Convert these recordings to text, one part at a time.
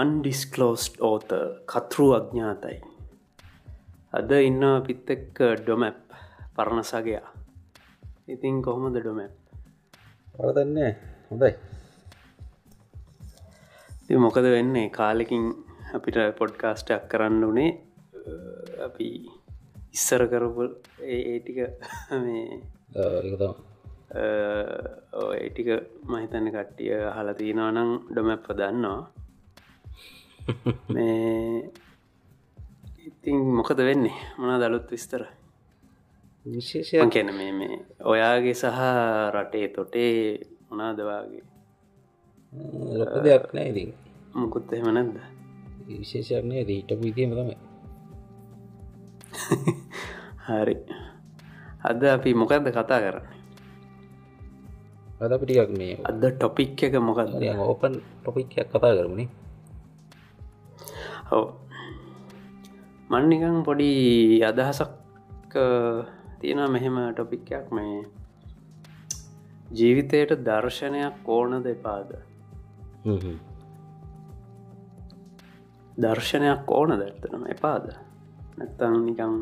අන්ඩිස්කලෝස්ඩ් ඕත කතරු අඥාතයි. අද ඉන්න පිත් එක්ක ඩොමැප් පරණසගයා ඉතින් කොහොමද ඩොමැප්? පරදන්නේ හොඳයි. මොකද වෙන්නේ? කාලෙකින් අපිට පොඩ්කාස්ටක් කරන්න වනේ අපි ඉස්සර කරපු ඒටික මේ ඒටික මහිතන්න කට්ටිය හල තියෙනවනම් ඩොමැප්ප දන්නවා මේ ඉතින් මොකද වෙන්නේ? මොනා දළුත් විස්තර? විශේෂය කැන මේ මේ ඔයාගේ සහ රටේ තොටේ මොනාදවාගේ ලොක දෙයක් නෑ ඉතින්. මුකුත් එහෙම නැද්ද? විශේෂයක් නෑ දීටපු ඉතිීම තමයි. හරි. අද අපි මොකක්ද කතා කරන්නේ? අද පිටියක් මේ අද ටොපික් එක මොකක්ද ඕපන් ටොපික්යක් කතා කරමනේ ඔව. මන්නිකං පොඩි අදහසක් තියෙන මෙහෙම ටොපික්යක් මේ ජීවිතයට දර්ශනයක් ඕන දෙපාද දර්ශනයක් ඕන දැත්තනම එපාද? නැත්තං නිකං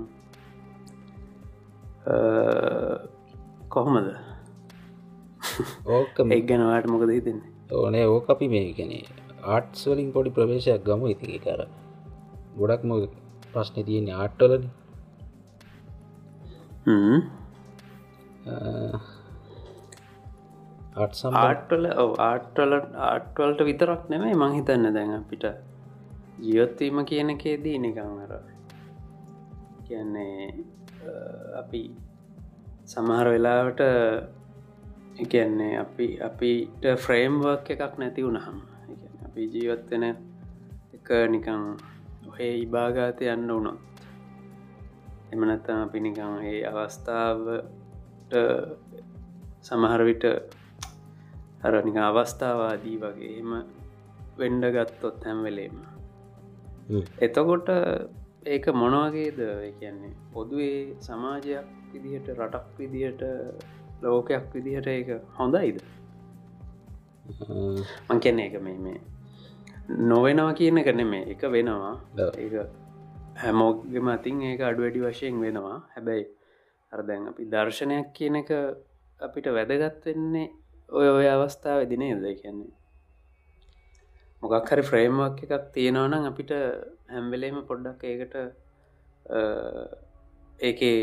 කොහොමද? ඕක එක් ගැනවාට මොකද හිතන්නේ? ඕනේ ඕක අපි මේ ගැනේ ආට්ස් වලින් පොඩි ප්‍රවේශයක් ගම. ඉතිකි කර ගොඩක්ම ප්‍රශ්න තියෙන ආට්ටලන ආට්සම් ආට්වල ආට්වල ආට්වල්ට විතරක් නෙමයි මංහිතන්න දැන් අපිට. ජීවත්වීම කියන එකේදී නිකංර කියන්නේ අපි සමහර වෙලාවට එකන්නේ අපි අපිට ෆ්‍රේම්වර්ක් එකක් නැති වුණහම අපි ජීවත්වෙන එක නිකං ඔහේ ඉබාගාතය යන්න වුණොත් එමනත්තම අපි නිකං ඒ අවස්ථාවට සමහර විට හර නික අවස්ථාවාදී වගේ එම වෙන්ඩ ගත්තොත් හැම්වෙලේම එතකොට ඒක මොනවගේද කියන්නේ? පොදුවේ සමාජයක් විදිහට රටක් විදිහට ලෝකයක් විදිහට ඒක හොඳයිද? මං කියන්නේ එක මේ මේ නොවෙනවා කියන එක නෙමේ එක වෙනවා. ඒ හැමෝගම අතින් ඒක අඩු වැඩි වශයෙන් වෙනවා. හැබැයි අරදැන් අපි දර්ශනයක් කියන එක අපිට වැදගත් වෙන්නේ ඔය ඔය අවස්ථාව දිනේ ද කියන්නේ මොකක් හරි ෆ්‍රේම්වක් එකක් තියෙනවනම් අපිට හැම්වෙලේම පොඩ්ඩක් ඒකට ඒකේ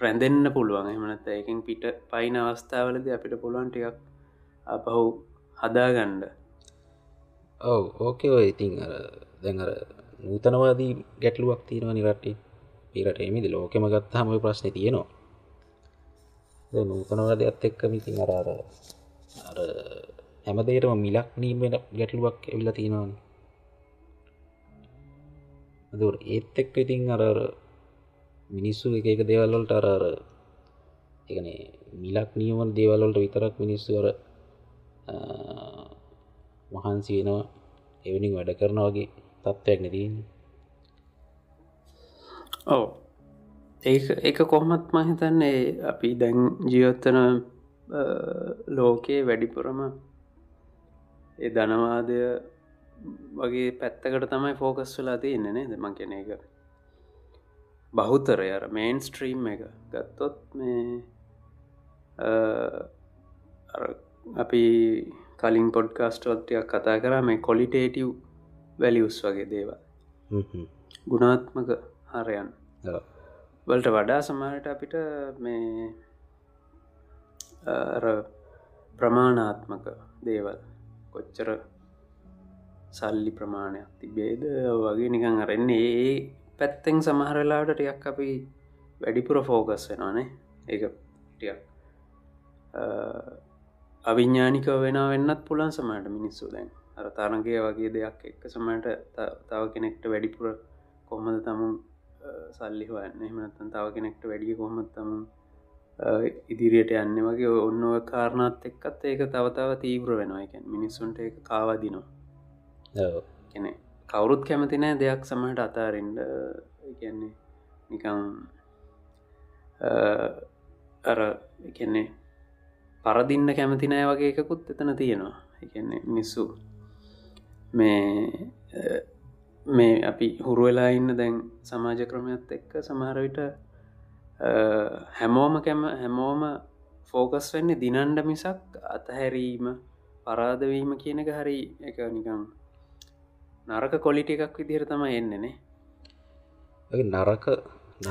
රැඳෙන්න්න පුළුවන්. එමනත් ඒකින් පිට පයින අවස්ථාවලද අපිට පුළුවන් ටිකක් අපහු හදාගණ්ඩ ඔව ඕකේ ඔය ඉතින් අර දැඟර නූතනවාදී ගැටලුවක් තියෙනවා නිරට්ටි පිරට එමිදි ලෝකෙම ගත්තාම ප්‍රශ්න තියෙනවා. නූතනවාද ඇත් එක්ක මිතින් අරාර අර හැමදේටම මිලක් නීමෙන ගැටලුවක් ඇවිල තියෙනවාන. දුර ඒත් එක්ක ඉතින් අර මිනිස්සු එක එක දේවල්වලට අරර එකන මිලක් නියමන් දේවල්වලට විතරක් මිනිස්සුවර මහන්සි වෙනවා එවනින් වැඩ කරන වගේ තත්ත්වයක් නැතින් ඔව. ඒ ඒක කොහොමත් මහිතන්නේ අපි දැන් ජීවත්තන ලෝකයේ වැඩිපුරම ඒ ධනවාදය වගේ පැත්තකට තමයි ෆෝකස් වෙලා තියන්නනේ දෙම කෙන එක බහුතරය අර මේන් ස්ට්‍රීම් එක ගත්තොත් මේ අපි කලින් පොඩ්කාස්ටෝත්ටයක් කතා කර මේ කොලිටේටව් වැලියුස් වගේ දේවල්. ගුණාත්මක හරයන්. වලට වඩා සමාරට අපිට මේ ප්‍රමාණාත්මක දේවල්. කොච්චර සල්ලි ප්‍රමාණයක් තිබේද? වගේ නිකං අරන්නේ ඒ පැත්තෙන් සමහරලාට ටියක් අපි වැඩිපුර ෆෝකස් වෙනවානේ ඒ ටියක් අවිඤ්ඥානික වෙන වෙන්නත් පුලන් සමට මිනිස්සු දැන්. අර තරගේ වගේ දෙයක් එක්ක සමට තව කෙනෙක්ට වැඩිපුර කොහමද තමුන් සල්ලි හොයන්න? එහමනත්තන් තව කෙනෙක්ට වැඩිය කොහොමත් තම ඉදිරියට යන්න වගේ ඔන්න කාරණත් එක්කත් ඒක තවතාව තීව්‍ර වෙනවා. එකැන් මිනිස්සුන්ට එක කාවාදිනවා. කෙනෙ කවුරුත් කැමතිනෑ දෙයක් සමහට අතාරෙන්ඩ කියන්නේ නිකං අර එකන්නේ පරදින්න කැමති නෑ වගේ එකකුත් එතන තියෙනවා. එකන්නේ මිනිස්සු මේ මේ අපි හුරුවෙලා ඉන්න දැන් සමාජ ක්‍රමයත් එක්ක සමහරවිට හැමෝම කැම හැමෝම ෆෝකස් වෙන්නේ දිනන්ඩ මිසක් අතහැරීම පරාදවීම කියන එක හරි එක නිකම් නරක කොලිටි එකක් විදිහර තම එන්නනේ නරක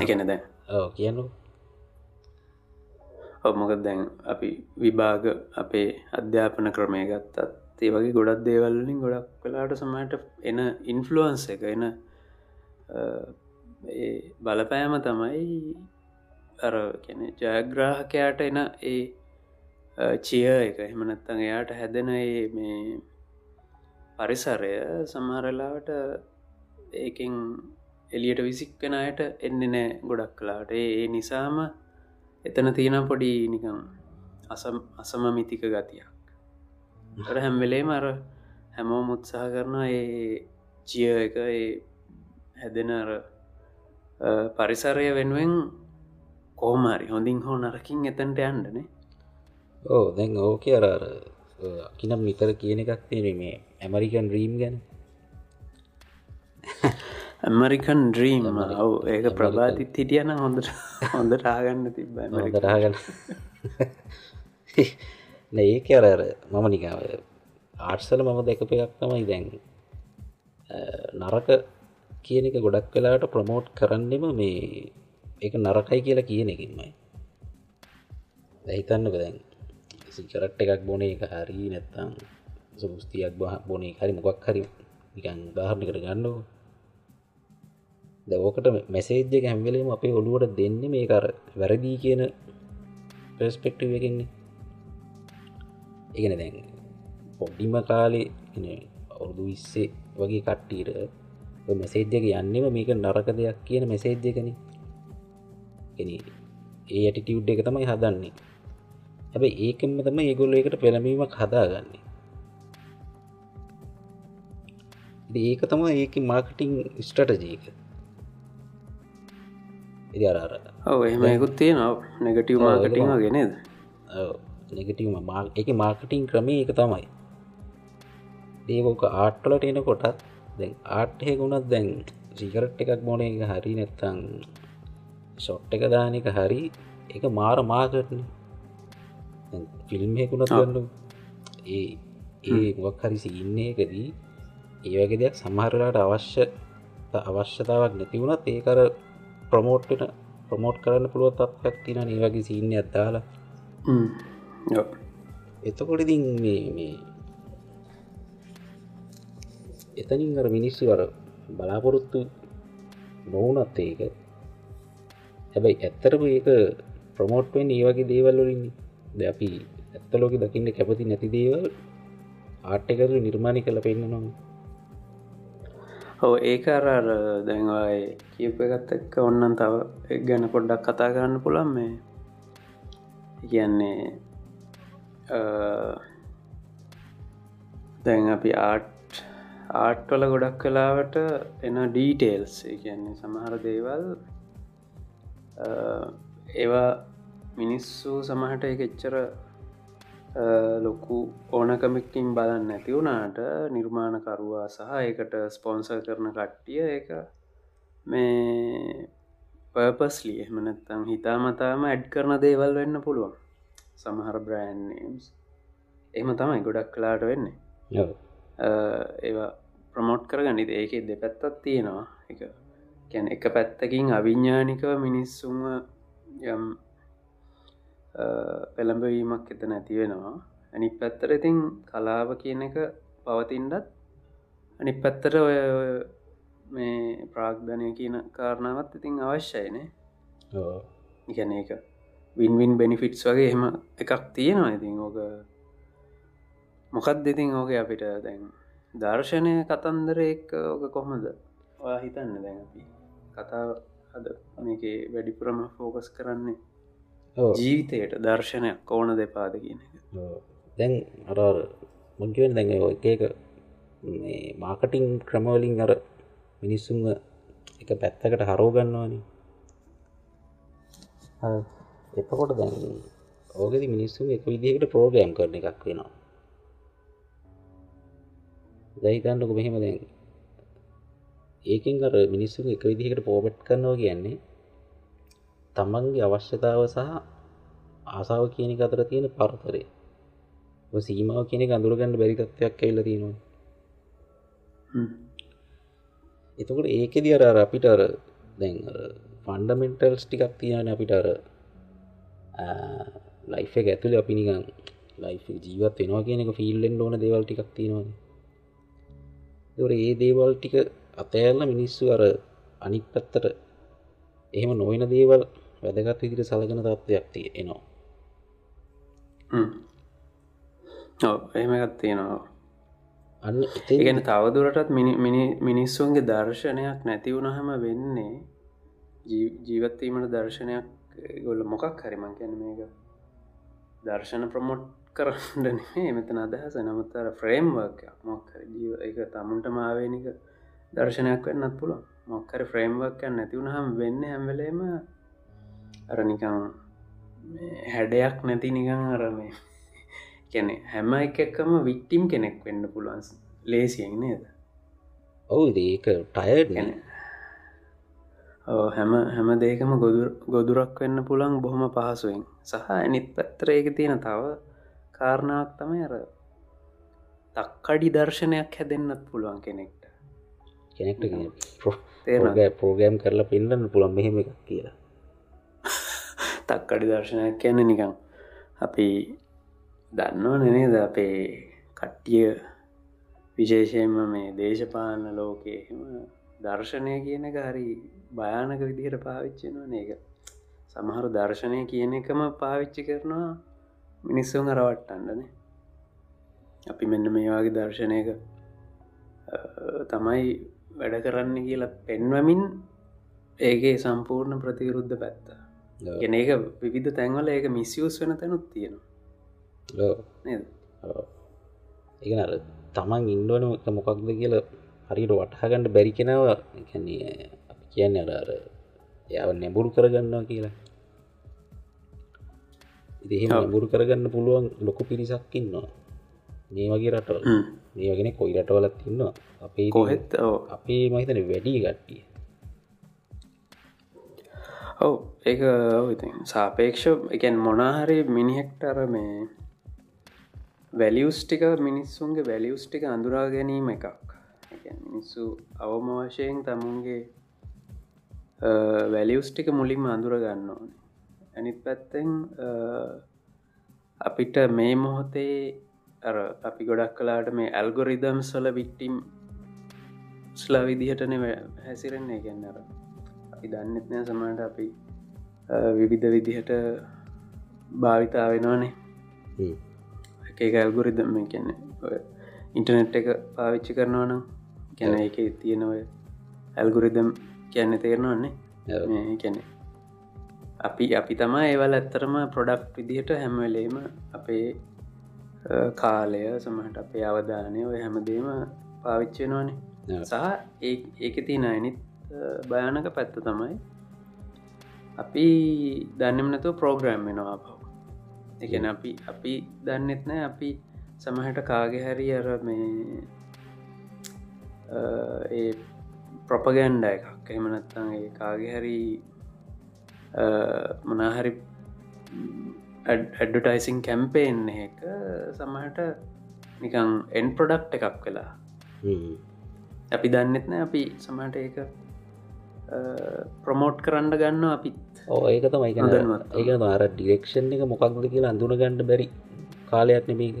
ගැන දැන් කියනු ඔමොක දැන් අපි විභාග අපේ අධ්‍යාපන ක්‍රමය ගත්තත් ඒ වගේ ගොඩක් දේවල්ලින් ගොඩක් කලාට සමට එන ඉන්ෆලුවන්ස එක එන බලපෑම තමයි අර කෙන ජයග්‍රාහකයාට එන ඒ චිය එක. එහමනත්තන් එයාට හැදෙන මේ පරිසරය සමහරලාවට ඒකින් එලියට විසික්කෙන අයට එන්න නෑ ගොඩක් කලාට ඒ නිසාම එතන තියෙන පොඩි නිකම් අසම මිතික ගතියක්. අර හැම්වෙලේම අර හැමෝ මුත්සාහ කරන ඒ චිය එක ඒ හැදෙන අර පරිසරය වෙනුවෙන් කෝමාරි හොඳින් හෝ නරකින් එතැන්ට යන්ඩනේ ඕ දැන් ඕක අරර අකිනම් නිතර කියන එකක් තියෙන මේ ඇමරිකන් රීම් ගැන. ඇමරිකන් ඩ්‍රීම් ඔව ඒක ප්‍රබාතිත් හිටියන හොඳට හොඳට ආගන්න තිබ රාගන්න ඒක අර අර මම නිකාව ආර්සල මම දැකප එකක් තමයි දැන් නරක කියන එක ගොඩක් වෙලාට ප්‍රමෝට් කරන්නෙම මේ ඒක නරකයි කියලා කියන එකින්මයි. දැහිතන්න දැන් සිකරට් එකක් බොන එක හරි නැත්තම් සුස්තියක් බොන හරි මොකක් හරි නිකන් දාහරණකට ගන්නව දවකට මැසේජ්ජ හැම්වෙලීම අපේ ඔළුවට දෙන්න මේ කර වැරදිී කියන පස්පෙක්ටව එකන්නේ ඉගෙන දැන් පොඩ්ඩිම කාලේ අවුදු විස්සේ වගේ කට්ටීට මෙසේජ්ජක යන්නෙම මේක නරක දෙයක් කියන මෙසේජ්ජකන ඒ ඇටිටියුඩ් එක තමයි හදන්නේ. හැබ ඒකෙන්ම තම ඒගොල්ල එකට පෙළමීමක් හදාගන්නේ. ඒක තම ඒක මාර්කටිං ස්ටටජීක ඉදි අරර ඔව එහෙම යකුත් තියෙනවා. නෙගටව් මාර්කටිං ගෙනද නෙගටීම එක මාර්කටිං ක්‍රමය එක තමයි. ඒකෝක ආට්ටලට එන කොටත් දැන් ආට්හයකුණත් දැන් සිකරට් එකක් බොන එක හරි නැත්තං ෂොට් එක දාන එක හරි එක මාර මාකටන ෆිල්ම්හෙකුණත් ගන්නු ඒ ඒ මොක් හරි සිඉන්නේ එකදී ඒවගේ දෙයක් සමහරලාට අවශ්‍ය අවශ්‍යතාවක් නැතිවුණත් ඒකර ප්‍රමෝට්ට ප්‍රමෝට් කරන්න පුළුව තත්යක් තින ඒ වගේ සින්න ඇත්තාලා එතකොට ඉතින් මේ එතනින් අර මිනිස්සු අර බලාපොරොත්තු නොවනත් ඒක. හැබැයි ඇත්තරම ඒක ප්‍රමෝට්වෙන් ඒ වගේ දේවල්වලින් ද අපි ඇත්තලෝක දකින්න කැපති නැති දේවල් ආට්ටකරු නිර්මාණි කළ පෙන්න්නනවා ඔව ඒක අරර දැන්වායි කියප එකත් එක්ක ඔන්නන් තව ගැන පොඩ්ඩක් කතා කරන්න පුළන් මේ. කියන්නේ දැන් අපි ආට් ආට්වල ගොඩක් කලාවට එන ඩීටේල්ස් කියන්නේ සමහර දේවල් ඒවා මිනිස්සු සමහට එක එච්චර ලොකු ඕනකමකින් බලන්න නැති වුණාට නිර්මාණකරුවා සහ එකට ස්පොන්ස කරන කට්ටිය එක මේ පර්පස්ලි එහමනත්තම් හිතාමතාම ඇඩ් කරන දේවල් වෙන්න පුළුවන්. සමහර බ්‍රෑන්ස් එහම තමයි ගොඩක් කලාට වෙන්නේ. ඒවා ප්‍රමෝට් කරගනිද ඒක දෙපැත්තත් තියෙනවා. එක කැන එක පැත්තකින් අවිඤ්ඥානිකව මිනිස්සුම යම් පෙළඹවීමක් එත නැති වෙනවා. ඇනි පැත්තර ඉතින් කලාව කියන එක පවතින්ඩත් අනි පැත්තර ඔය මේ ප්‍රාග්ධනය කියන කාරණාවත් ඉතින් අවශ්‍යයනේ ඉගැන එක වින්වින් බෙනිෆිට්ස් වගේ එහෙම එකක් තියෙනවා. ඉතින් ඕක මොකත් දෙතින් ඕක අපිට දැන් දර්ශනය කතන්දර එක් ඕක කොහොමද? හිතන්න දැන් අපි කතා හද මේක වැඩිපුරම ෆෝකස් කරන්නේ ජීවිතයට දර්ශනයක් ඕන දෙපාද කියන එක. දැන් අරර මුංකිවෙන් දැඟ එක එක මාකටිං ක්‍රමවලින් අර මිනිස්සුම එක පැත්තකට හරෝගන්නවාන එතකොට දැන් ඕගෙදි මිනිස්සු එක විදිහකට ප්‍රෝගෑම් කරන එකක් වෙනවා. දැහිතන්නක මෙහෙම දැන් ඒකින් අර මිනිස්සු එක විදිහකට පෝබට් කරනවා කියන්නේ තමන්ගේ අවශ්‍යතාව සහ ආසාාව කියන අතර තියෙන පරතරය. සීමාව කියන අඳුරගන්න බැරි තත්වයක් ඇල්ල තියෙනවා එතකොට ඒකෙද අර අපිට අර දැන් ෆන්ඩමෙන්ටල්ස් ටිකක් තියෙන අපිට අර ලයිෆ එක ඇතුළ අපි නිකන් ලයිෆ ජීවත් වෙනවා කියන එක ෆිල්ලෙන්ඩ ඕන දේවල් ටිකක් තියෙනවා ඒ දේවල් ටික අතෑල්ල මිනිස්සු අර අනික් පැත්තට එහෙම නොවන දේවල් වැදගත් විදිට සලගෙන තත්වයක් තිය එනවා. එහෙමගත් තියෙනවා. අන්න ඉගෙන තවදුරටත් මිනිස්සුන්ගේ දර්ශනයක් නැතිවුණහම වෙන්නේ ජීවත්වීමට දර්ශනයක් ගොල්ල මොකක් හරිමං කියැන මේක දර්ශන ප්‍රමොට් කරන්න නේ මෙතන අදහස. නමුත්තර ෆ්‍රේම්වක් මොක්කර ජීව එක තමුන්ට මාවේනික දර්ශනයක් වෙන්නත් පුළුව මොක්කර ෆ්‍රේම්වක් නැතිවුණ හම් වෙන්න හැම්වලේම අරනිකම් හැඩයක් නැති නිකං අරමේ කැනෙ හැම එකක්කම වික්ටිම් කෙනෙක් වෙන්න පුළුවන් ලේසියෙන් නේද? ඔවු ඒක ටයඩ් ගැන හැම හැම දේකම ගොදුරක් වෙන්න පුළන් බොහොම පහසුවෙන්. සහ ඇනිත් පැත්තරයක තියෙන තව කාරණාවක් තමයි අර තක්කඩි දර්ශනයක් හැදෙන්න්නත් පුළුවන් කෙනෙක්ට. කෙනෙක්ට පෝගෑම් කරලා පින්නන්න පුළන් මෙහෙම එකක් කියලා තක්කඩි දර්ශනයක් කියන්න නිකං අපි දන්නවා නෙනේද අපේ කට්ටිය විශේෂයෙන්ම මේ දේශපාලන ලෝකයහෙම දර්ශනය කියන එක හරි භයානක විදිහට පාවිච්චෙනවා ඒක සමහරු දර්ශනය කියන එකම පාවිච්චි කරනවා මිනිස්සුන් අරවට්ටන්නන අපි මෙන්න මේවාගේ දර්ශනයක තමයි වැඩ කරන්න කියලා පෙන්වමින් ඒගේ සම්පූර්ණ ප්‍රතිවිරුද්ධ පැත්ත ගෙන ඒක විවිධ තැන්වල ඒක මිසිියස් වෙන තැනුත් තියෙනවා. ඒ අර තමන් ඉන්ඩුවන මොකක්ද කියලා හරිට වටහගන්නට බැරි කෙනව කියන්න අර අර යාව නැබුරු කරගන්නවා කියලා. ඉතිහෙම නැබුරු කරගන්න පුළුවන් ලොකු පිරිසක්කින්නවා මේ වගේ රටවල්. මේ වගෙන කොයි රටවලත් ඉන්නවා. අපේ කොහෙත් අපේ මහිතන වැඩි ගට්ටිය ඔව ඒක ඉති සාපේක්ෂ එකන් මොනාහරි මිනිහෙක්ට අර මේ වැලියස් ටික මිනිස්සුන්ගේ වැලියස් ටික අඳුරා ගැනීම එකක්. මිනිස්සු අවම වශයෙන් තමුන්ගේ වැලියස් ටික මුලින්ම අඳුර ගන්න ඕන. ඇනිත් පැත්තෙන් අපිට මේ මොහොතේ අර අපි ගොඩක් කලාට මේ ඇල්ගොරිදම් සොල වික්ටිම් ස්ලා විදිහටන හැසිරෙන්නේ. ගැන්නර අපි දන්නෙත් නෑ සමට අපි විවිධ විදිහට භාවිතා වෙනවානේ. එක ඇල්ගොරිදම් කියන්නේ ඉන්ටනෙට් එක පාවිච්චි කරනවා නම් ගැන එක තියෙනව ඇල්ගුරිදම් කියන්න තේරෙනවන්නේ කැනෙ අපි අපි තමා ඒවල් ඇත්තරම ප්‍රොඩක්් විදිහට හැමවෙලේම අපේ කාලය සමහට අපේ අවධානය ඔය හැමදීම පාවිච්චයනවානේ සහ ඒක තියන අනිත් භයානක පැත්ත තමයි. අපි දන්නෙමනතු ප්‍රෝග්‍රෑම් වෙනවා පව එකන අපි අපි දන්නෙත් නෑ අපි සමහට කාගෙ හැරි අර මේ ඒ ප්‍රොපගන්ඩ එකක්. එහෙමනත්තන් ඒ කාගේ හරි මනාහරි ඇඩ්ඩටයිසින් කැම්පේෙන් එක සමහට නිකං එන් ප්‍රොඩක්් එකක් වෙලා. අපි දන්නෙත්න අපි සමට ඒක ප්‍රමෝට් කරන්න ගන්න අපිත්. ඒක තමයි. ඒක අර ඩිරෙක්ෂන් එක මොකක්ද කියලා අඳුන ගණඩ බැරි කාලයක් නෙමේක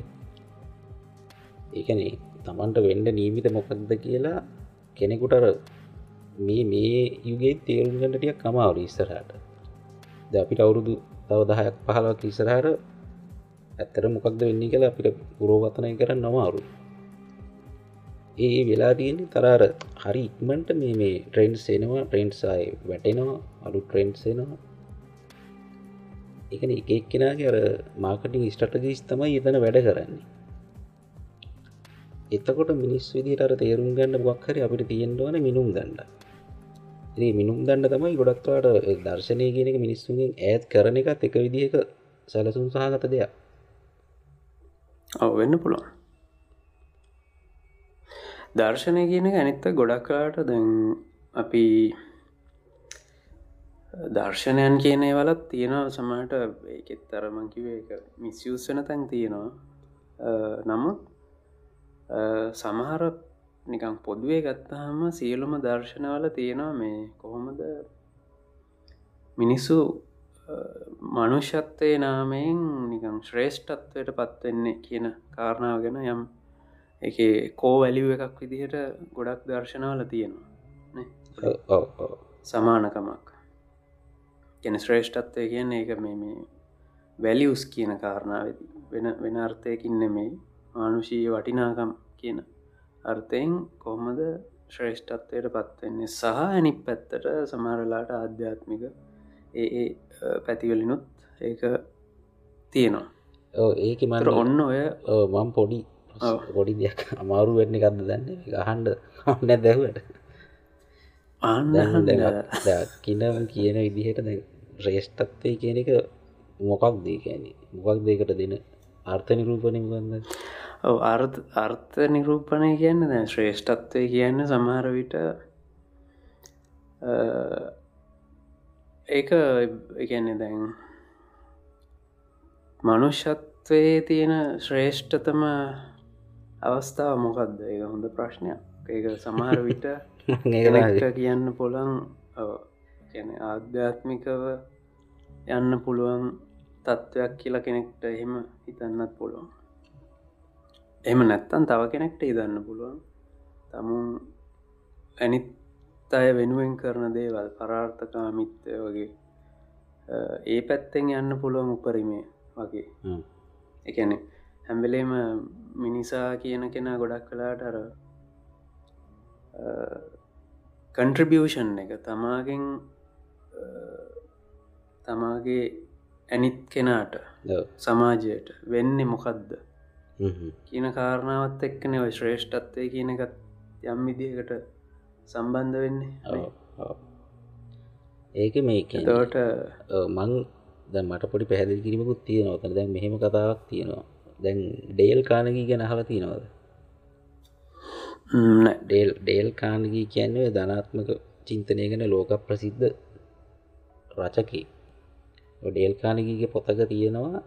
ඒකනේ තමන්ට වෙන්ඩ නීමිත මොකක්ද කියලා කෙනෙකුටර මේ මේ යුගේ තේරුම්ගටටියක් කමාවරු ඉස්සරහට. ද අපිට අවුරුදු තව දහයක් පහලක් ඉස්සරහට ඇත්තර මොකක්ද වෙන්නේ කියලා අපිට පුරෝගතනය කරන්න නමාරු ඒ වෙලා තියෙන්නේ තරාර හරි ඉක්මට මේ මේ ට්‍රෙන්න්ස් එනවා ට්‍රෙන්න්සායි වැටෙනවා අලු ට්‍රෙන්න්ස්ෙනවා එකන එකක් කෙනගේ අර මාකටින් ස්ටටජිස් තමයි එතන වැඩ කරන්නේ. එතකොට මිනිස් විදිට අර තේරුම් ගන්න ගක්හර අපිට තියෙන්ටවන මිනුම් දන්න ඒ මිනුම් දන්න තමයි ගොඩක්වාට දර්ශනය කියනක මිනිස්සුන්ගෙන් ඇත් කරන එකත් එක විදිහක සැලසුම් සහගත දෙයක්. ඔව වෙන්න පුළුවන්. දර්ශනය කියන එක ඇනිත්ත ගොඩක් කලාට දැන් අපි දර්ශනයන් කියනේ වලත් තියෙනවා සමට ඒකෙත් තරමංකිවේ එක මිස්යුස්සන තැන් තියෙනවා. නමුත් සමහර නිකං පොදුවේ ගත්තාහම සියලුම දර්ශනවල තියෙනවා මේ කොහොමද මිනිස්සු මනුෂ්‍යත්වය නාමයෙන් නිකම් ශ්‍රේෂ්ඨත්වයට පත්වෙන්නේ කියන කාරණාව ගැන යම් එක කෝ වැලිුව එකක් විදිහට ගොඩක් දර්ශනවල තියෙනවා සමානකමක්. ගැන ශ්‍රේෂ්ඨත්වය කියන එක මේ මේ වැලියස් කියන කාරණාවද. වෙන වෙන අර්ථයකින් නෙමෙයි මානුෂී වටිනාකම් කියන අර්ථයෙන් කොහොමද ශ්‍රේෂ්ඨත්වයට පත්වෙන්නේ සහ ඇනි පැත්තට සමහරලාට ආධ්‍යාත්මික ඒ පැතිවලිනුත් ඒක තියෙනවා. ඒක මට ඔන්න ඔය මම් පොඩි පොඩි දෙයක් අමාරු වෙන්න එකක්ද දන්න? අහන්ඩ හන්න දැහුවට ආන්න කිනම් කියන විදිහට දැ ශ්‍රේෂ්ඨත්වය කියන එක මොකක් දී කියන්නේ? මොකක් දෙකට දෙන අර්ථ නිරූපණය ගන්න අර්ථ අර්ථ නිරූපණය කියන්න දැ ශ්‍රේෂ්ඨත්වය කියන්න සමහර විට ඒක එකන්නේ දැන් මනුෂ්‍යත්වයේ තියෙන ශ්‍රේෂ්ඨතම අවස්ථාව මොකක්ද ඒක හොඳ ප්‍රශ්නයක්. ඒක සමහර විට කියන්න පොළන් ගැන ආධ්‍යාත්මිකව යන්න පුළුවන් තත්ත්වයක් කියලා කෙනෙක්ට එහෙම හිතන්නත් පුළුවන්. එම නැත්තන් තව කෙනෙක්ට ඉදන්න පුළුවන්. තමුන් ඇනිත් අය වෙනුවෙන් කරන දේවල් පරාර්ථකාමිත්‍යය වගේ ඒ පැත්තෙන් යන්න පුළුවන් උපරිමේ වගේ. එකන හැම්වෙලේම මිනිසා කියන කෙනා ගොඩක් කලාට අර කන්ට්‍රිබියෂන් එක තමාගෙන් තමාගේ ඇනිත් කෙනාට සමාජයට වෙන්නේ මොකක්ද කියන කාරණාවත් එක්කන ඔය ශ්‍රේෂ්ඨත්වය කියන එකත් යම් විදිකට සම්බන්ධ වෙන්නේ. ඒක මේක තවට මං ද මට පොඩි පැහැදිලි කිරීමකුත් තියෙනවා. තන දැන් මෙහෙම කතාවක් තියෙනවා දැන් ඩේල් කානගී ගැන හල තියෙනවද? ඩේල් ඩේල් කානගී කියන්නේ ධනාත්මක චින්තනය ගැන ලෝක ප්‍රසිද්ධ රචකි ඩේල් කානගීගේ පොතක තියෙනවා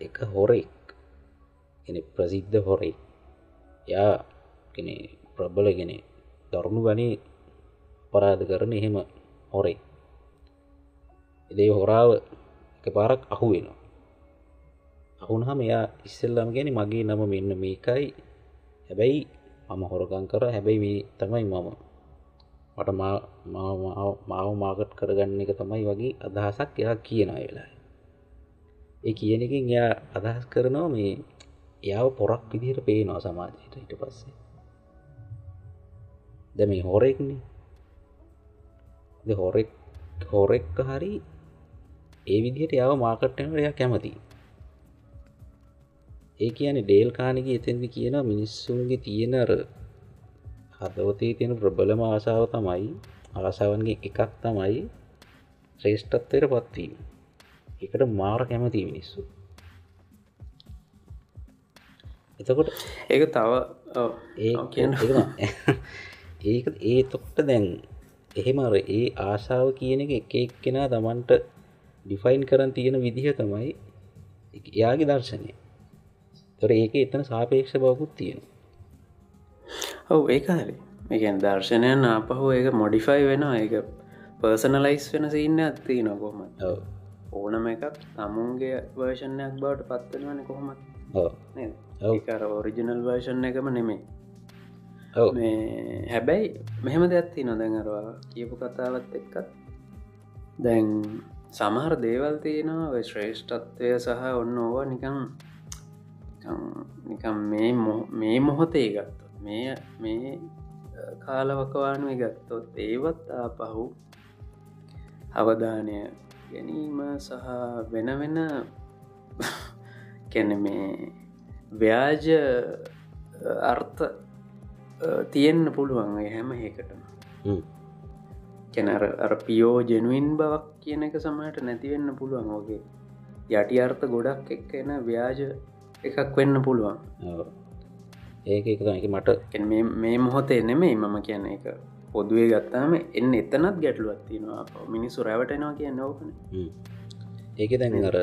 එක හොරෙක් ප්‍රසිද්ධ හොරෙක්. යා කෙන ප්‍රබ්බලගෙන දරුණු ගනී පරාධ කරන එහෙම හොරෙක්. එදේ හොරාව එක පාරක් අහු වෙනවා අහුනහම එයා ඉස්සෙල්ලම ගැන මගේ නම මෙන්න මේකයි. හැබැයි මම හොරකං කර. හැබැයි මේ තමයි මම. මට මාව මාගට් කරගන්න එක තමයි වගේ අදහසක් එයා කියන වෙලා. ඒ කියන එකින් එයා අදහස් කරනවා මේ එයාව පොරක් විදිහට පේනවා සමාජයට හිට පස්සේ. ද මේ හොරෙක්නේ. හොරෙක් හොරෙක්ක හරි ඒ විදිහට යාව මාකට්ටන එයා කැමති ඒ කියන ඩේල් කානක එතැදි කියන මිනිස්සුන්ගේ තියෙනර හදවතේ තියෙන ප්‍රබලම ආසාාව තමයි ආසාවන්ගේ එකක් තමයි ශ්‍රේෂ්ඨත්වයට පත්වීම එකට මාර කැමති මිනිස්සු. එතකොට ඒක තව ඒ ඒක ඒ තොක්ට දැන් එහෙමර ඒ ආශාව කියන එක එක එක්කෙනා තමන්ට ඩිෆයින් කරන් තියෙන විදිහ තමයි එයාගේ දර්ශනය තොර ඒක එතන සාපේක්ෂ බවකුත් තියෙන ඔවු ඒක හරි. එකන් දර්ශනයන් ආපහු ඒක මොඩිෆයි වෙන ඒක පර්සනලයිස් වෙන සින්න ඇත්ති නොකොහොම ඕනම එකක් තමුන්ගේ වර්ෂණයක් බවට පත්වෙනවන කොහොමත් ඒකර ඔරිජිනල් වර්ෂණ එකම නෙමේ මේ හැබැයි මෙහෙම දෙයක්ත්ති නොදැඟරවා කියපු කතාවත් එක්කත් දැන් සමහර දේවල් තියෙනවා. ශ්‍රේෂ්ඨත්වය සහ ඔන්න ඕවා නිකම් නිකම් මේ මේ මොහොතේ ගත්තොත් මේ මේ කාලවකවානුව ගත්තොත් ඒවත් ආපහු අවධානය ගැනීම සහ වෙන වෙන කැන මේ ව්‍යාජ අර්ථ තියෙන්න්න පුළුවන් හැම ඒකටම කැනර අර පියෝ ජනුවන් බවක් කියන එක සමහට නැතිවෙන්න පුළුවන්. ඕගේ යටි අර්ථ ගොඩක් එක් එන ව්‍යාජ එකක් වෙන්න පුළුවන්. ඒක එක මට මේ මොහොතේ නෙමෙයි මම කියන එක පොදුවේ ගත්තාම එන්න එතනත් ගැටලුවත්තිනවා මිනිස්සු රැවටෙනවා කියන්න ඕකන. ඒක දැන් අර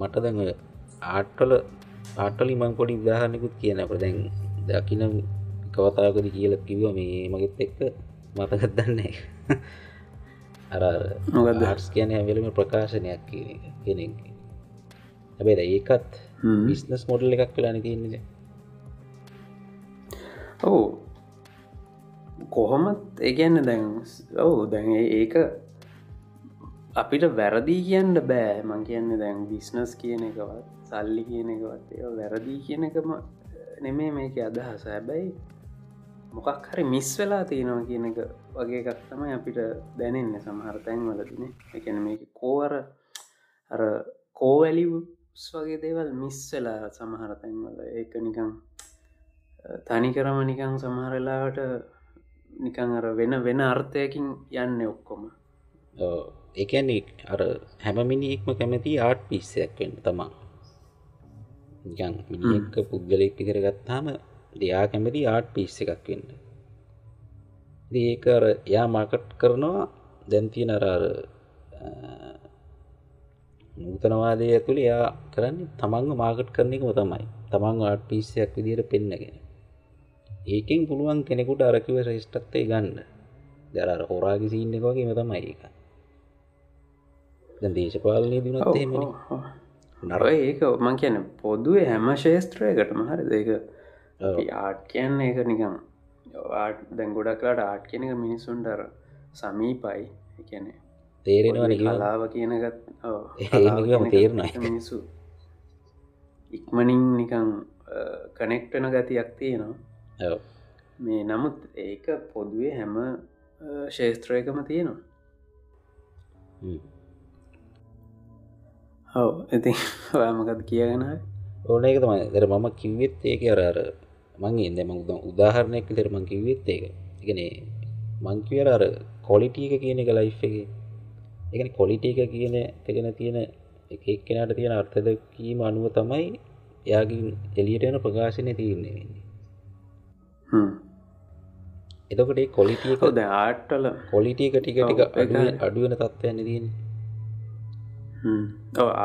මට දැන් ආට්ටල ආටලි මං පොඩි උදාහරණකුත් කියන අප දැන් දකින කවතාකද කියල කිව්ව. මේ මගෙත් එක්ක මතකත් දන්නේ අර? ආර්ස් කියන ඇවෙලම ප්‍රකාශනයක් කෙනෙක් හැබැද ඒකත් බිස්නස් මොඩල් එකක් කලාන තියන්නේ ඔවු. කොහොමත් ඒගැන්න දැන් ඔවු දැන් ඒක අපිට වැරදිී කියන්න බෑ. මං කියන්න දැන් බිස්නස් කියන එකවත් සල්ලි කියන එකවත් ඒ වැරදිී කියන එකම නෙමේ මේක අදහස. හැබැයි මොකක් හරි මිස් වෙලා තියෙනවා කියන එක වගේ එකක් තමයි අපිට දැනෙන්න සමහර තැන්වලදින එකන මේක කෝවර අර කෝවැලිස් වගේ දේවල් මිස් වෙලා සමහර තැන්වල. ඒක නිකං තනිකරම නිකං සමහරලාට නිකං අර වෙන වෙන අර්ථයකින් යන්න ඔක්කොම. එකන්නේ අර හැමමිනිෙක්ම කැමති ආට් පිස්සයක් වෙන්න තමා. නිකන් මිනික පුද්ගලෙක් කරගත්තාම දෙයා කැමති ආට් පිස්ස එකක් වෙන්න. ඒක අර යා මාකට් කරනවා. දැන්තිය නරාර නූතනවාදය ඇතුළ යා කරන්නේ තමන්ග මාකට් කරන එකම තමයි. තමන් ආට් පිස්සයක් විදියට පෙන්න්නගෙන ඒකෙන් පුළුවන් කෙනෙකුට අරකිව ශ්‍රේෂ්ඨත්තය ගන්න. දරර හොරාගි සින්න එක වගේම තමයි ඒක. දැන් දේශපාලනය දුනත් එහෙම නර ඒක මං කියන පොදුවේ හැම ශේස්ත්‍රයකටම හරි දෙක ආට් කියන්න එක නිකම් ආට් දැන් ගොඩක්ලාට ආට් කියන එක මිනිස්සුන්ටර සමීපයි. එකන තේරෙනවා කලාව කියනගත් තේරෙනවා. මිනිස්සු ඉක්මනින් නිකං කනෙක්ටන ගතියක් තියෙනවා. මේ නමුත් ඒක පොදුවේ හැම ශේස්ත්‍රයකම තියෙනවා. හව ඉති ඔයාමකත් කියගෙන ඕන එක තමයි. දර මම කිව්වෙත් ඒක අර අර මංගේ එද මං උදාහරණයක් තෙර මං කිව්වෙත් ඒක. එකනේ මංකිවර අර කොලිටිය එක කියන එක ලයි් එක එකන කොලිට එක කියන එකගෙන තියෙන එක එක්කෙනට තියෙන අර්ථද කීම අනුව තමයි යාගින් එලියටන ප්‍රකාශනය තියන්නේ වෙන්නේ. එතකට කොලිටිය හොද ආට්ටල කොලිටිය එක ටික ටික අඩුවෙන් හරි. අඩුවන තත්වයන්න තියන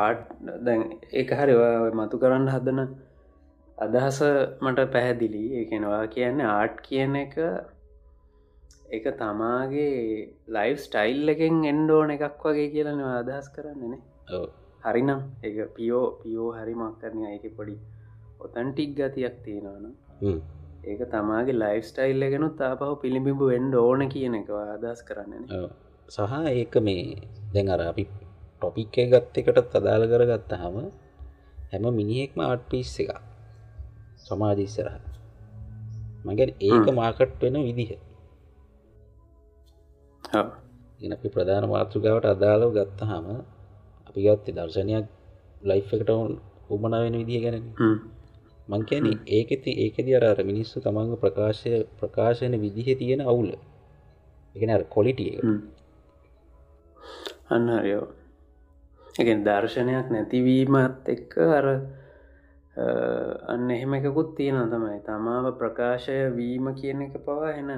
ආට් දැන් ඒක හරි මතු කරන්න හදන අදහස මට පැහැදිලි. ඒකෙනවා කියන්න ආට් කියන එක එක තමාගේ ලයිෆ් ස්ටයිල් එකෙන් එන්ඩෝන එකක් වගේ කියලනවා අදහස් කරන්නේනේ හරිනම් එක පියෝ පියෝ හරිමක් කරන ඒක පොඩි ඔතන්ටික් ගතියක් තියෙනවන ඒක තමාගේ ලයිෆ් ස්ටයිල් එකනු තාපහු පිළිබිඹු එන්ඩ ඕන කියන එක අදහස් කරන්න සහ ඒක මේ දැන් අර අපි ටොපික් එක ගත්ත එකටත් අදාළ කරගත්තහම හැම මිනිහෙක්ම ආට් පිස් එක සමාජිස්සරහ මගෙන් ඒක මාකට් වෙන විදිහ ගෙන අපි ප්‍රධාන මාතෘකාවට අදාළව ගත්තහම අපි ගත්තේ දර්ශනයක් ලයි් එකට උමන වෙන විදිහ ගැන මං කියන ඒකෙති ඒකෙද අර මිනිස්සු තමන්ග ප්‍රකාශය ප්‍රකාශන විදිහ තියෙන අවුල. එකන අර කොලිටිය අන්න හරියෝ එකෙන් දර්ශනයක් නැතිවීමත් එක්ක අර අන්න එහෙම එකකුත් තියෙන තමයි. තමාව ප්‍රකාශය වීම කියන එක පවා එන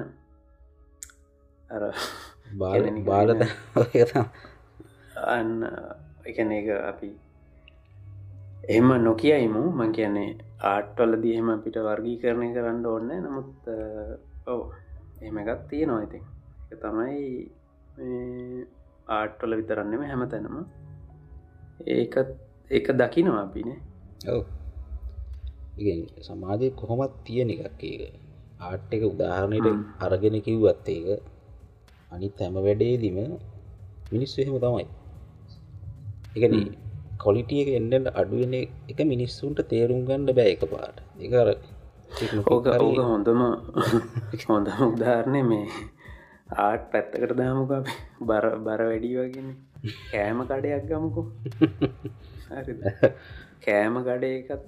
අර බාලත අන්න එකන එක අපි එහෙම නොකියයිමු. මං කියන්නේ ආට්වල දිහෙම අපිට වර්ගී කරණය කරන්න ඕන්න නමුත් ඔව එහෙම එකත් ඉතින්. එක තමයි මේ ආට්වල විතරන්නෙම හැම තැනම ඒකත් ඒක දකිනවා අපිනේ ඔව්. සමාජය කොහොමත් තියෙන එකක් ඒක. ආට් එක උදාහරණයට. අරගෙන කිව්වත් ඒක අනිත් හැම වැඩේදිම මිනිස්සු එහෙම තමයි. එකන. කොලිටිය එක එන්නට අඩුවෙන එක මිනිස්සුන්ට තේරුම් ගන්න බෑ එක පාට එකර ඕක ඕක හොඳම හොඳම උදාරණය මේ ආට් පැත්තකට දාමුක බර බර වැඩි වගෙන. කෑම කඩයක් ගමුකු? කෑම කඩ එකත්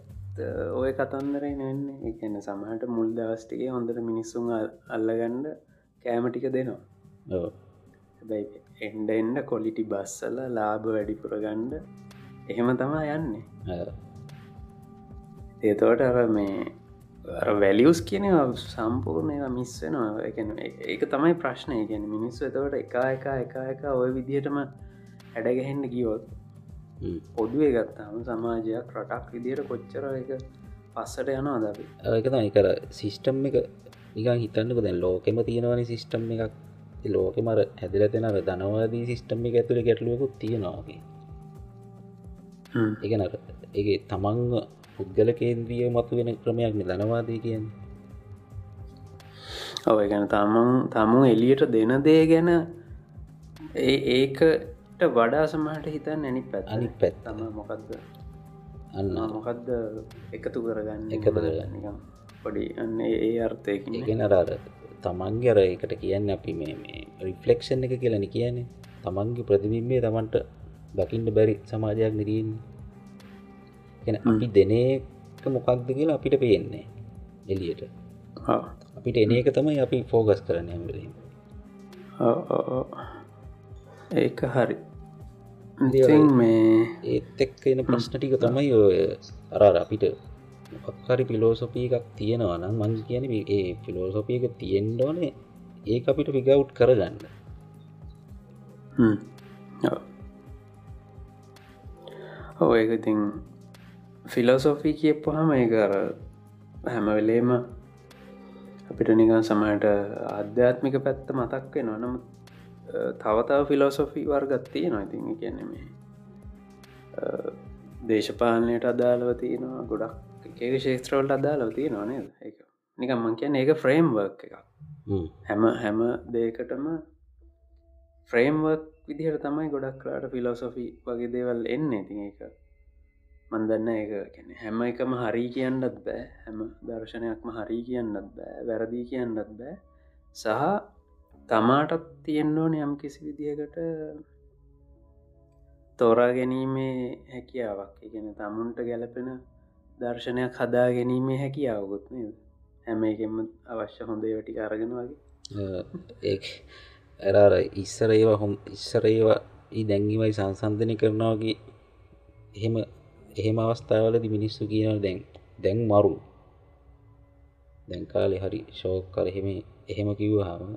ඔය කතන්දරයි නන්නේ එකන සමහට මුල් දවස්ටිගේ හොඳට මිනිස්සුන් අල්- අල්ලගණ්ඩ කෑම ටික දෙනවා හැබැයි එන්ඩ එන්ඩ කොලිටි බස්සල ලාභ වැඩිපුර ගණ්ඩ එහෙම තමා යන්නේ. ඒතවට අර මේ වැලියස් කියන සම්පූර්ණය මිස්වෙනවා එකන ඒක තමයි ප්‍රශ්නය ගැන මිනිස්සු එතවට එකා එක එක එක ඔය විදිහටම හැඩගැහෙන්න්න ගියොත් පොදුවේ ගත්තාම සමාජයක් රටක් විදියට කොච්චර එක පස්සට යනවා දබි ඒක තමයි. කර සිිස්ටම් එක නිකන් හිතන්නක දැන් ලෝකෙම තියෙනවනි සිිස්ටම් එකක් ලෝක මර හැදිල තෙනර ධනවාදී සිිස්ටම් ඇතුළ ගැටලුවකුත් තියෙනවාගේ එක නර ඒ තමන්ව පුද්ගල කේන්ද්‍රිය මතු වෙන ක්‍රමයක් ධනවාදී කියන්න. ඔව ගැන තමන් තමු එලියට දෙන දේ ගැන ඒකට වඩා සමහට හිතන් නැනි පැත් අනි පැත් තම මොකක්ද අන්න. මොකක්ද එකතු කරගන්න? එකතු කරගන්න. පොඩි අන්න ඒ අර්ථයකින් ගෙනරාර තමන්ගේ අර එකට කියන්න අපි මේ රිෆලෙක්ෂන් එක කියලන කියන්නේ. තමන්ගේ ප්‍රතිබිම්බේ තමන්ට දකිින්ට බැරි සමාජයක් නිරන්නේ එන අපි දෙනක මොකක්ද කියලා අපිට පේන්නේ එලියට අපිට එන එක තමයි අපි ෆෝගස් කරන ඇමරීම ඒක හරි. මේ ඒත් එක් එන ප්‍රශ්න ටික තමයි ඔය අරාර අපිට මොකක්හරි පිලෝසොපී එකක් තියෙනවා නම් මං කියන ඒ පිලෝසොපිය එක තියෙන්ඩ ඕනේ ඒ අපිට පිගවුට් කරගන්න හ්ම්. ඔව්. ඔව් ඒක ඉතින් ෆිලෝසොෆී කියප්පහම ඒ අර හැම වෙලේම අපිට නිකන් සමට අධ්‍යාත්මික පැත්ත මතක් වෙනවා නම් තවතාව ෆිලෝසොෆී වර්ගත් තියෙනවා ඉතින් කියන්න මේ දේශපාලනයට අදාළව තියෙනවා ගොඩක් ඒක ශේත්‍රවලට අදාළව තියෙනවා නේද? ඒක නිකම් මං කියන ඒක ෆ්‍රේම් වර්ක් එකක්. හ්ම්. හැම දේකටම ෆ්‍රේම්වක් විදිහට තමයි ගොඩක් කලාට ෆිලෝසොෆි වගේ දේවල් එන්න. ඉතින් ඒක මන්දන්න ඒක ගැන හැම එකම හරි කියන්නත් බෑ. හැම දර්ශනයක්ම හරි කියන්නත් බෑ. වැරදිී කියන්නත් බෑ. සහ තමාටත් තියෙන්න්නෝන යම් කිසි විදිහකට තෝරා ගැනීමේ හැකියාවක්. ඉගෙන තමුන්ට ගැලපෙන දර්ශනයක් හදා ගැනීමේ හැකියාවකුත් නේද? හැම එකෙම අවශ්‍ය හොඳේ වැටි අරගෙන වගේ. ඒ ඇරාර ඉස්සර ඒවා හොම් ඉස්සර ඒවා ඒ දැංගිමයි සංසන්ධනය කරනවාගේ එහෙම එහෙම අවස්ථාවලදි මිනිස්සු කියනව දැන් දැන් මරු. දැන්කාලෙ හරි ශෝක් කර එහෙම එහෙම කිව්වහම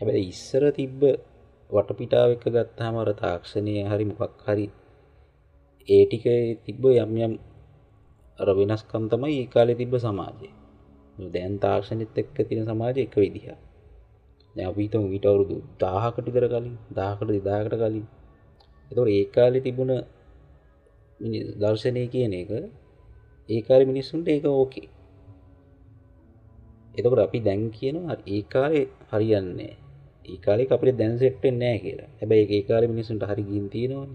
හැබැ ඉස්සර තිබ්බ වටපිටාව එක ගත්තාමර තාක්ෂණය හරි මොකක් හරි ඒටික තිබ්බ යම් යම් අර වෙනස්කම් තමයි ඒ කාලෙ තිබ්බ සමාජය. දැන් තාක්ෂණිත් එක්ක තින සමාජය එක විදිහ අපිතම විට අවුරුදු දාහකට කර කලින් දාකට දිදාකට කලින්. එතවට ඒ කාලෙ තිබුණ මිනි- දර්ශනය කියන එක ඒකාර මිනිස්සුන්ට ඒක ඕකේ. එතකට අපි දැන් කියනවා ඒ කාලේ හරියන්නේ ඒ කාලේ අපිට දැන් සෙට්ටෙන් නෑ කියලා. හැබැයි ඒ කාල මිනිසුන්ට හරි ගින් තියෙනවන.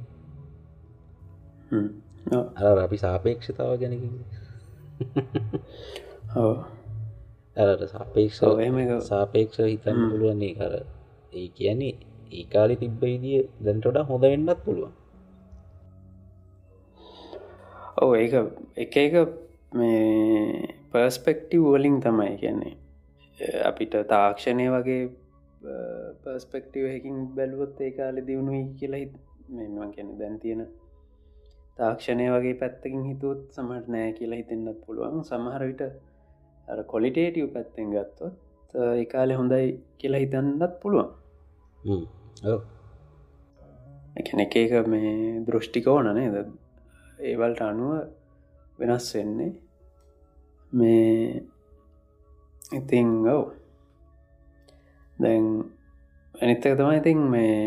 අර අපි සාපේක්ෂතාව ගැනක ඇරට සාපේක්ෂ සාපේක්ෂ හිතන්න. පුළුවන්නේ කර ඒ කියන්නේ ඒ කාලි තිබ්බයිදිය දැන්ටොඩා හොඳ වෙන්නත් පුළුවන්. ඔව ඒක එක එක මේ පර්ස්පෙක්ටව් වලින් තමයි කියන්නේ. අපිට තාක්ෂණය වගේ පර්ස්පෙක්ටව හැකින් බැලුවොත් ඒ කාලෙ දියුණුයි කියලා හිත් මෙම කියන දැන් තියෙන තාක්ෂණය වගේ පැත්තකින් හිතුවත් සමට නෑ කියලා හිතෙන්න්නත් පුළුවන්. සමහරවිට කොලිටේටව් පැත්තෙන් ගත්තොත් ඒ කාලෙ හොඳයි කියලා හිතන්නත් පුළුවන්. එකන එක එක මේ දෘෂ්ටිකෝන නේද? ඒවල්ට අනුව වෙනස් වෙන්නේ. මේ ඉතිං ඔව්. දැන් අනිත්තක තමයි ඉතින් මේ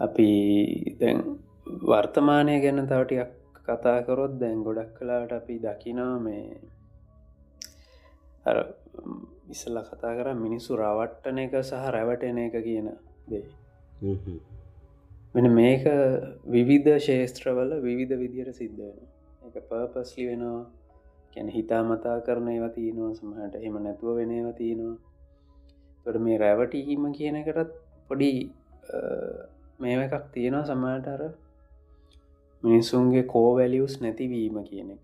අපි දැන් වර්තමානය ගැන තවටියක් කතා කරොත් දැන් ගොඩක් කලාට අපි දකිනා මේ අර ඉස්සල්ල කතා කර මිනිස්සු රවට්ටන එක සහ රැවටන එක කියන දේ. මෙන මේක විවිධ ශේස්ත්‍රවල විවිධ විදියට සිද්ධ වෙන එක පර්පස්ලි වෙනවා. ගැන හිතා මතා කරන ඒව තියනවා. සමහට එම නැතුව වෙන ඒව තියෙනවා. තොට මේ රැවටීම කියන එකටත් පොඩි මේව එකක් තියෙනවා. සමහට අර මිනිස්සුන්ගේ කෝවැලියස් නැතිවීම කියන එක.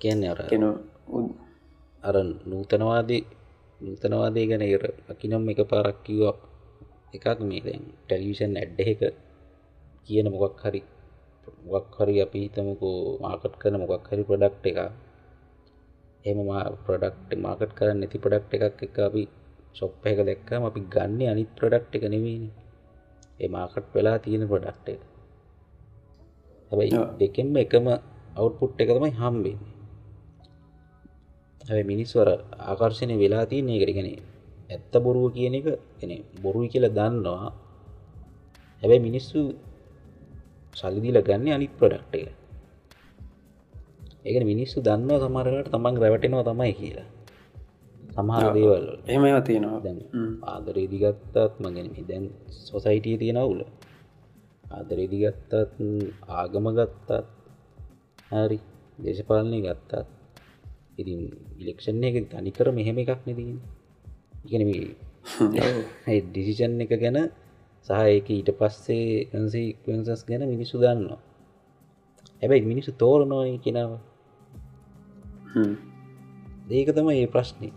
කියන්නේ අර කෙන අර නූතනවාදී නූතනවාදය ගැන ඉර අකිනම් එක පාරක් කිව්ව. එකක් මේ දැන් ටැලිවිෂන් ඇඩ්ඩ එක කියන මොකක් හරි මොකක් හරි අපි හිතමුකෝ මාකට් කරන මොකක් හරි ප්‍රඩක්් එක එම ප්‍රඩක්් මාකට් කරන්න නැති ප්‍රඩක්් එකක් එක අපි ශොප් එක දැක්කම අපි ගන්න අනිත් ප්‍රඩක්් එක නෙවීන ඒ මාකට් වෙලා තියෙන ප්‍රඩක්් එක. හැබයි දෙකෙන්ම එකම අවුට්පුට් එක තමයි හම්බෙන්නේ. හැ මිනිස්වර ආකර්ශණය වෙලා තියන්නේ කරගෙන ඇත්ත බොරුව කියන එක එන බොරුයි කියලා දන්නවා. හැබැයි මිනිස්සු සල්ලිදිල ගන්න අනිත් ප්‍රඩක්් එක. ඒකන මිනිස්සු දන්නවා සමරලට තමන් රැවටෙනවා තමයි කියලා සමහර දේවල් එහෙම තියෙනවා. දැන් ආදරේදිගත්තත් මගෙන දැන් සොසයිටිය තියෙනවුල ආදරේදිගත්තත් ආගම ගත්තත් හරි දේශපාලනය ගත්තත් ඉතින් ඉලෙක්ෂන් එක තනිකර මෙහෙම එකක් නැතින් ඉගෙන ඩිසිෂන් එක ගැන සහ එක ඊට පස්සේ කන්සිකන්සස් ගැන මිනිස්සු දන්නවා. හැබැයි මිනිස්සු තෝරනෝය කෙනාව ඒක තම ඒ ප්‍රශ්නය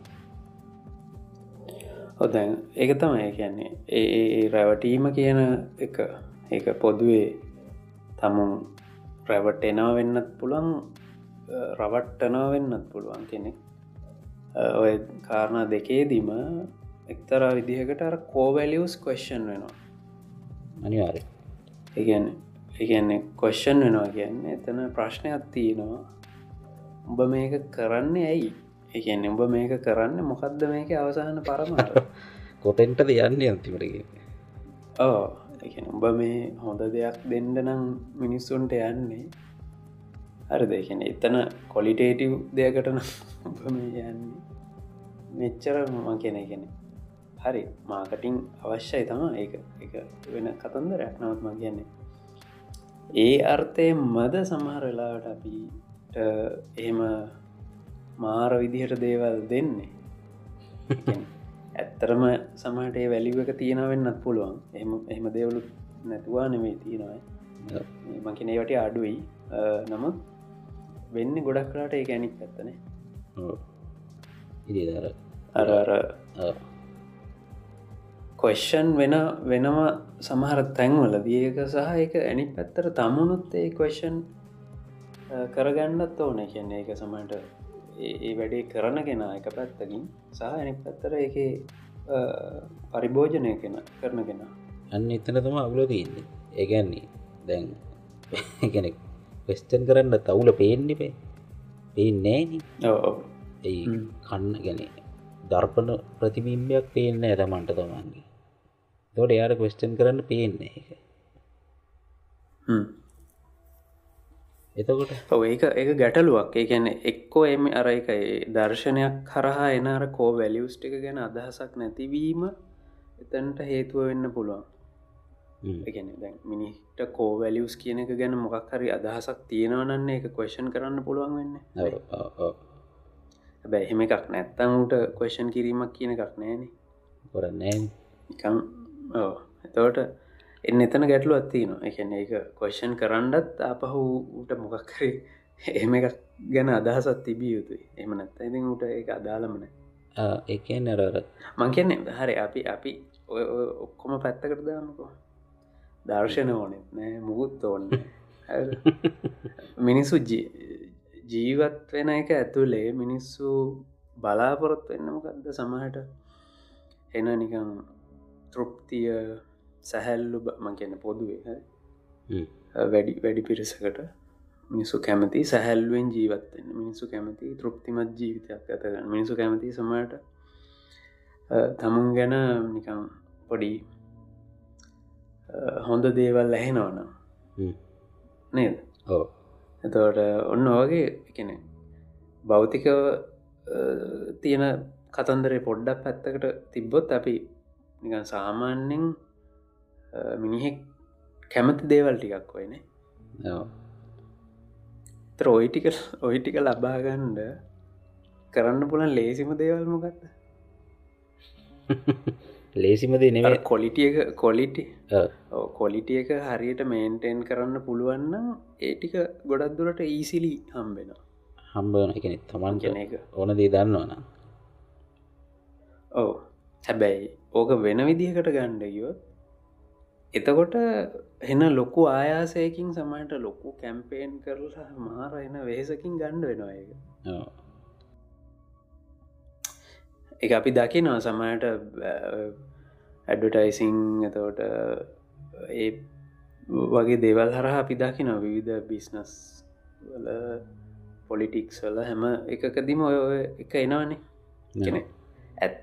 ඔදැන් ඒක තමයි කියන්නේ. ඒ රැවටීම කියන එක ඒක පොදුවේ තමුන් රැවටෙනවා වෙන්නත් පුළන් රවට්ටනා වෙන්නත් පුළුවන් කෙනෙක්. ඔය කාරණා දෙකේදීම එක්තර විදිහකට අර කෝවැලියස් කොස්්ෂන් වෙනවා. අනිවාර ඒගැන ඒගැන්නේ කොස්්ෂන් වෙනවා කියන්නේ එතන ප්‍රශ්නයක් තියෙනවා. උඹ මේක කරන්නේ ඇයි ඒගැන්න උඹ මේක කරන්න මොකක්ද මේක අවසාහන පරමට කොතෙන්ටද යන්න අන්තිමටගේ ඕ උඹ මේ හොඳ දෙයක් දෙන්න නම් මිනිස්සුන්ට යන්නේ. හරි දෙකන එතන කොලිටේටව් දෙයකටන යන්නේ. මෙච්චර මම කෙන කෙන හරි මාකටිං අවශ්‍යයි තම ඒ එක වෙන කතන්දරයක්. නවත්ම කියන්නේ ඒ අර්ථය මද සමහර වෙලාවට අපිට එහෙම මාර විදිහට දේවල් දෙන්නේ. ඇත්තරම සමට වැලිව එක තියෙනවෙන්නත් පුළුවන්. එම එහෙම දෙවලු නැතුවා නෙමේ තියෙනවා. මකිනේවට අඩුයි. නමුත් වෙන්න ගොඩක් කලාට ඒ ගැනික් ඇත්තනේ ඉදිදර අර අර කොස්්ෂන් වෙන වෙනම සමහර තැන්වල දියක සහ එක ඇනි පැත්තර තමුණුත් ඒ කොස්්ෂන් කරගන්නත් ඕන. කියන්නේ එක සමට ඒ වැඩේ කරන කෙන එක පැත්තකින් සහ ඇනි පැත්තර එක පරිභෝජනය කෙන කරන කෙන. අන්න එතන තම අවුල තියන්නේ. ඒගැන්නේ දැන් කෙනෙක් වෙස්ටන් කරන්න තවුල පේෙන්ඩිපේ පේනෑන ඒ කන්න ගැන දර්පන ප්‍රතිබිම්බයක් පේන්න ඇතමන්ට තමන්ගේ. තොට එයාට කොස්ටන් කරන්න පේන්නේ එක එතකොට? ඔව ඒක ඒක ගැටලුවක්. ඒ ගැන එක්කෝ එම අර එක දර්ශනයක් කරහා එනර කෝ වැලියස් ටික ගැන අදහසක් නැතිවීම එතැන්ට හේතුව වෙන්න පුළුවන්. එකන දැන් මිනිට කෝ වැලියස් කියන එක ගැන මොකක් හරි අදහසක් තියෙනවනන්නේ එක කොෂන් කරන්න පුළුවන් වෙන්න. හැබැ එහෙම එකක් නැත්තංට කොෂන් කිරීමක් කියන එකක් නෑන. කොරන්නේ නිකම් එතවට එන්න එතන ගැටලු අත්තිනවා එකන එක කොෂන් කරන්නත් අපහු ට මොකක්කරේ එහෙම එකක් ගැන අදහසත් තිබිය යුතුයි. එම නැත්ත ඉතින් උට එක අදාළමන එකන් නරර මං කියන්නේ හරි අපි අපි ඔය ඔක්කොම පැත්තකට දාමකෝ දර්ශන ඕනෙත් නෑ මුකුත් ඕන්න මිනිස්සු ජීවත් වෙන එක ඇතුළේ මිනිස්සු බලාපොරොත් වෙන්නමකක්ද සමහට එන නිකම් තෘප්තිය සැහැල්ලු මං කියන්න පොදුවේ වැඩි වැඩි පිරිසකට මිනිසු කැමති සැහැල්ලුවෙන් ජීවත්වෙන්න මිනිසු කැමති තෘප්තිමත් ජීවිතයක් ඇතගන්න මිනිසු කැමති සමට තමුන් ගැන නිකම් පොඩි හොඳ දේවල් ඇහෙනවනම්. නේද? ඕ එතවට ඔන්න වගේ එකන භෞතිකව තියෙන කතන්දරේ පොඩ්ඩක් පැත්තකට තිබ්බොත් අපි නිකන් සාමාන්‍යෙන් මිනිහෙක් කැමති දේවල් ටිකක් තර ඔයිටික ඔයිටික ලබාගණ්ඩ කරන්න පුළන් ලේසිම දේවල් මොකක්ද ලේසිමද නෙව කොලිටියක කොලිටි කොලිටිය එක හරියට මේන්ටෙන් කරන්න පුළුවන්න ඒටික ගොඩක් දුරට ඊසිලි හම්බෙනවා හම්බන එකනෙ තමන් කියන එක ඕන දේ දන්නවන ඕ හැබැයි ඕක වෙන විදිහකට ගණ්ඩ යොත් එතකොට එන්න ලොකු ආයාසයකින් සමට ලොකු කැම්පේන් කරලා මාර එන වෙහෙසකින් ගණ්ඩ වෙනවා එක. එක අපි දකිනවා සමයට ඇඩටයිසිං එතවට ඒ වගේ දේවල් හරහ අපි දකින විවිධ බිස්නස් වල පොලිටික්ස් වල හැම එකකදිම ඔය ඔය එක එනවානේ. කෙන ඇත්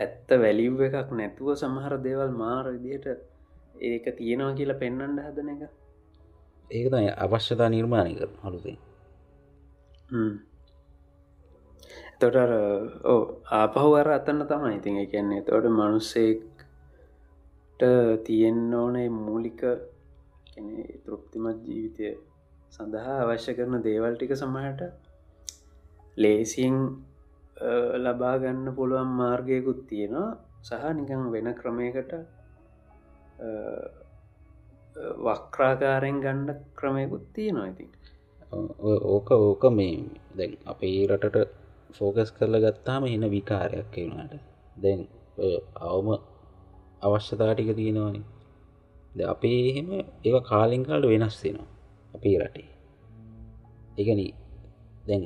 ඇත්ත වැලිව් එකක් නැතුව සමහර දේවල් මාර විදියට ඒක තියෙනවා කියලා පෙන්වන්ඩ හදන එක? ඒක තයි අවශ්‍යතා නිර්මාණය කර හළුතේ තොට ඕ ආපහුවර අතන්න තමයි. ඉතින් එකන්නේ තොට මනුස්සෙක්ට තියෙන්න ඕනේ මූලික තෘප්තිමත් ජීවිතය සඳහා අවශ්‍ය කරන දේවල් ටික සමහට ලේසින් ලබා ගන්න පුළුවන් මාර්ගයකුත් තියෙනවා. සහ නිකං වෙන ක්‍රමයකට වක්්‍රාකාරයෙන් ගණ්ඩ ක්‍රමයකුත් තියෙනවා ඉතින්. ඔ- ඕක ඕක මේ දැන් අපේ රටට ෆෝකස් කරල ගත්තාම එන විකාරයක් වුණට දැන් ඔය අවම අවශ්‍යතාටික තියෙනවානි. ද අපේ එහෙම ඒ කාලින් කාලට වෙනස් වෙනවා අපේ රටේ. එකන දැන්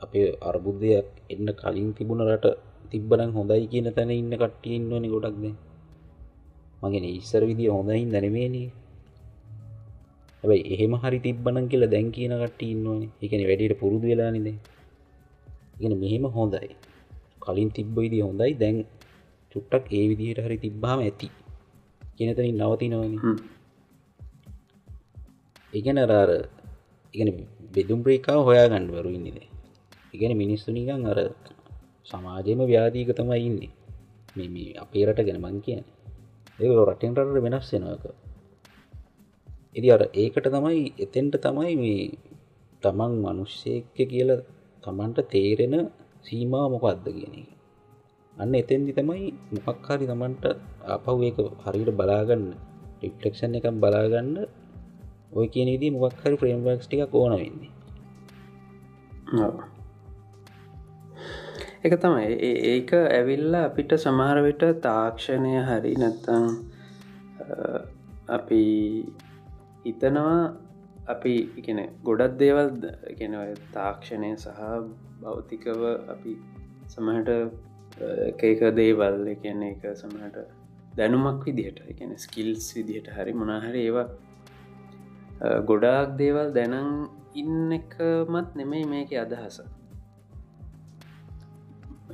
අපේ අර්බුද්ධයක් එන්න කලින් තිබුණ රට තිබ්බනං හොඳයි කියන තැන ඉන්න කට්ටිය ඉන්නවනි ගොඩක්ද මගෙන ඉස්සර විදිිය හොඳයින් දැනමේනී. හැබයි එහෙම හරි තිබ්බනන් කියලා දැන් කියන කට්ටි ඉන්නවනේ එකන වැඩට පුරුදු වෙලා නිද ඉගෙන මෙහෙම හොඳයි. කලින් තිබ්බ විදි හොඳයි. දැන් චුට්ටක් ඒ විදිහයට හරි තිබ්බාම ඇති. කියනතනින් නවතිනවන. ඉගෙන අරාර ඉගෙන බෙදුම් ප්‍රේකාව හොයා ගණ්ඩවරු ඉන්නද ඉගෙන මිනිස්සු නිකන් අර සමාජයම ව්‍යාදීක තමයි ඉන්නේ. මෙ අපේ රට ගැන මං කියන ඒ රටෙන් රට වෙනස් වෙනක ඉදි අර ඒකට තමයි එතෙන්ට තමයි මේ තමන් මනුෂ්‍යයක්ක කියල තමන්ට තේරෙන සීමා මොකක්ද කියන එක. අන්න එතෙන්දි තමයි මොකක්කාරි තමන්ට අපව් ඒක හරිට බලාගන්න රිප්ලෙක්ෂන් එකම් බලාගන්න ඔය කියන දී මොක්හරි ෆ්‍රේම්වක්ස් ටික ඕන වෙන්නේ ඔව්. එක තමයි. ඒ- ඒක ඇවිල්ල අපිට සමහරවිට තාක්ෂණය හරි නැත්තං අපි හිතනවා අපි ඉගෙන ගොඩක් දේවල් ගෙන තාක්ෂණය සහ භෞතිකව අපි සමහට එක දේවල් කියන එක සමහට දැනුමක් විදිහට එකන ස්කිල්ස් විදිහට හරි මොනාහරි ඒවා අ, ගොඩාක් දේවල් දැනන් ඉන්න එකමත් නෙමෙයි මේක අදහස.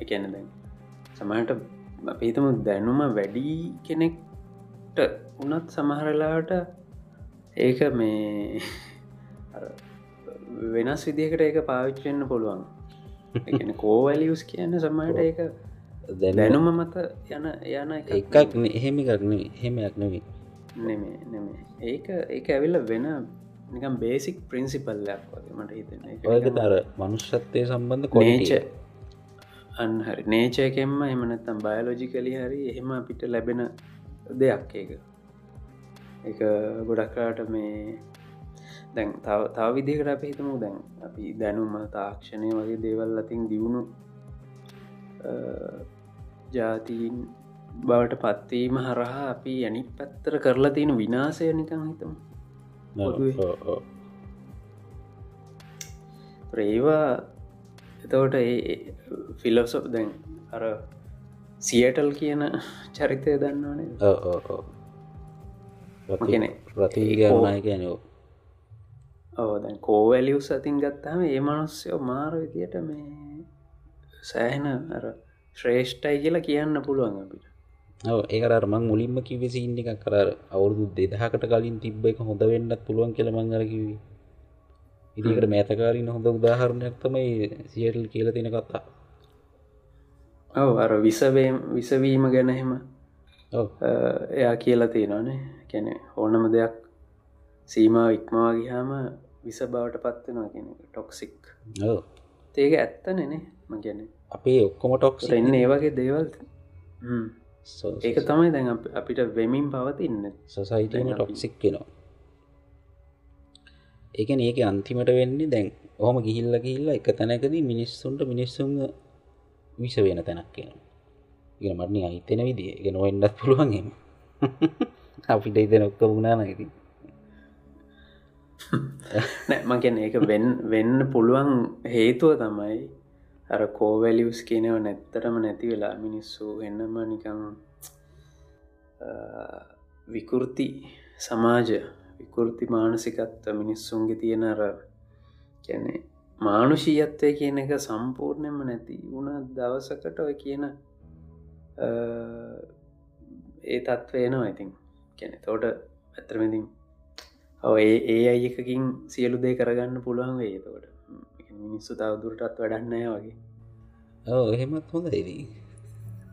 එකන දැන් සමහට අපිතම දැනුම වැඩි කෙනෙක්ට උනත් සමහරලාට ඒක මේ වෙනස් විදිකට ඒක පාවිච්චෙන්න්න පුළුවන්. කෝවැලියස් කියන්න සමහට ඒක දැනුම. මත යන යන එක එකක් එහෙම එකක්න හෙමයක් නෙවී නෙමේ නෙමේ ඒක ඒක ඇවිල්ල වෙන නිකම් බේසික් ප්‍රින්සිපල්ලයක් වගේ මට හිතන ඔයක තර මනුෂ්‍යත්වය සම්බන්ධ නේච කොනේච අන් හරි. නේචයකෙන්ම එමනත්තම් බයලෝජිකලි හරි එහෙම අපිට ලැබෙන දෙයක් ඒක. එක ගොඩක්කාට මේ දැන් තව විදිකට අප හිතමු. දැන් අපි දැනුම තාක්ෂණය වගේ දේවල් අතින් දියුණු ජාතීන් බවට පත්වීම හරහා අපි ඇනි පැත්තර කරලා තියෙන විනාසය නිකං හිතම. ඒවා එතවට ඒ ෆිලොසොප් දැන් අර සියටල් කියන චරිතය දන්නවනේ මකනෙ ප්‍රතිගරණය කියනෝ ඕ දැන් කෝවැලියුස් අතින් ගත්තාම ඒ මනුස්්‍යයෝ මාර විදියට මේ සෑහෙන අර ශ්‍රේෂ්ඨයි කියලා කියන්න පුළුවන් අපිට. ඒකර මං මුලින්ම කිවෙසින්න එකක් කර අවුරුදු දෙදහකට කලින් තිබ්බ එක හොඳ වෙන්නත් පුළුවන් කියල මංගර කිවී ඉදිකට මෑතකාරින් හොඳ උදාහරණයක් තමයි සියටල් කියල තින කත්තා ඔව අර විසවේම් විසවීම ගැනහෙම. එයා කියලා තියෙනවානේ. කැනෙ ඕනම දෙයක් සීමාව ඉක්මවා ගිහාම විස බවට පත්වෙනවා කෙන ටොක්සික්. ඒක ඇත්ත නෙනේ මගැන අපේ ඔක්කොම ටොක්ස් එන්න ඒ වගේ දේවල්. ඒක තමයි දැන් අප- අපිට වෙමින් පවතින්න. අපි- ටොක්සික් කෙනවා ඒකන ඒක අන්තිමට වෙන්නේ දැන් ඔහොම ගිහිල්ල ගිල්ලා එක තැනකදී මිනිස්සුන්ට මිනිස්සුන් විස වෙන තැනක් කියෙන ඉගෙන මටනි අහිතෙන විදිිය එක නොෙන්ඩත් පුළුවන්ගේම අපිට ඉතන ඔක්ක වුණා නයිති නෑ මගැන ඒක වෙන් වෙන්න පුළුවන් හේතුව තමයි අර කෝවැලියස් කියනව නැත්තටම නැති වෙලා මිනිස්සු එන්නම නිකං විකෘති සමාජ විකෘති මානසිකත්ව මිනිස්සුන්ගේ තියෙන අර කැනෙ මානුෂීයත්වය කියන එක සම්පූර්ණයම නැති වුණ දවසකට ඔය කියන ඒ තත්වයනවා ඉතින්. කැනෙ තෝට ඇතරමතින් ඒ ඒ අයකකින් සියලු දේ කරගන්න පුළුවන් වේ තෝට මිනිස්සු තවදුරටත් වැඩන්නය වගේ. ඕ එහෙමත් හොඳ එදී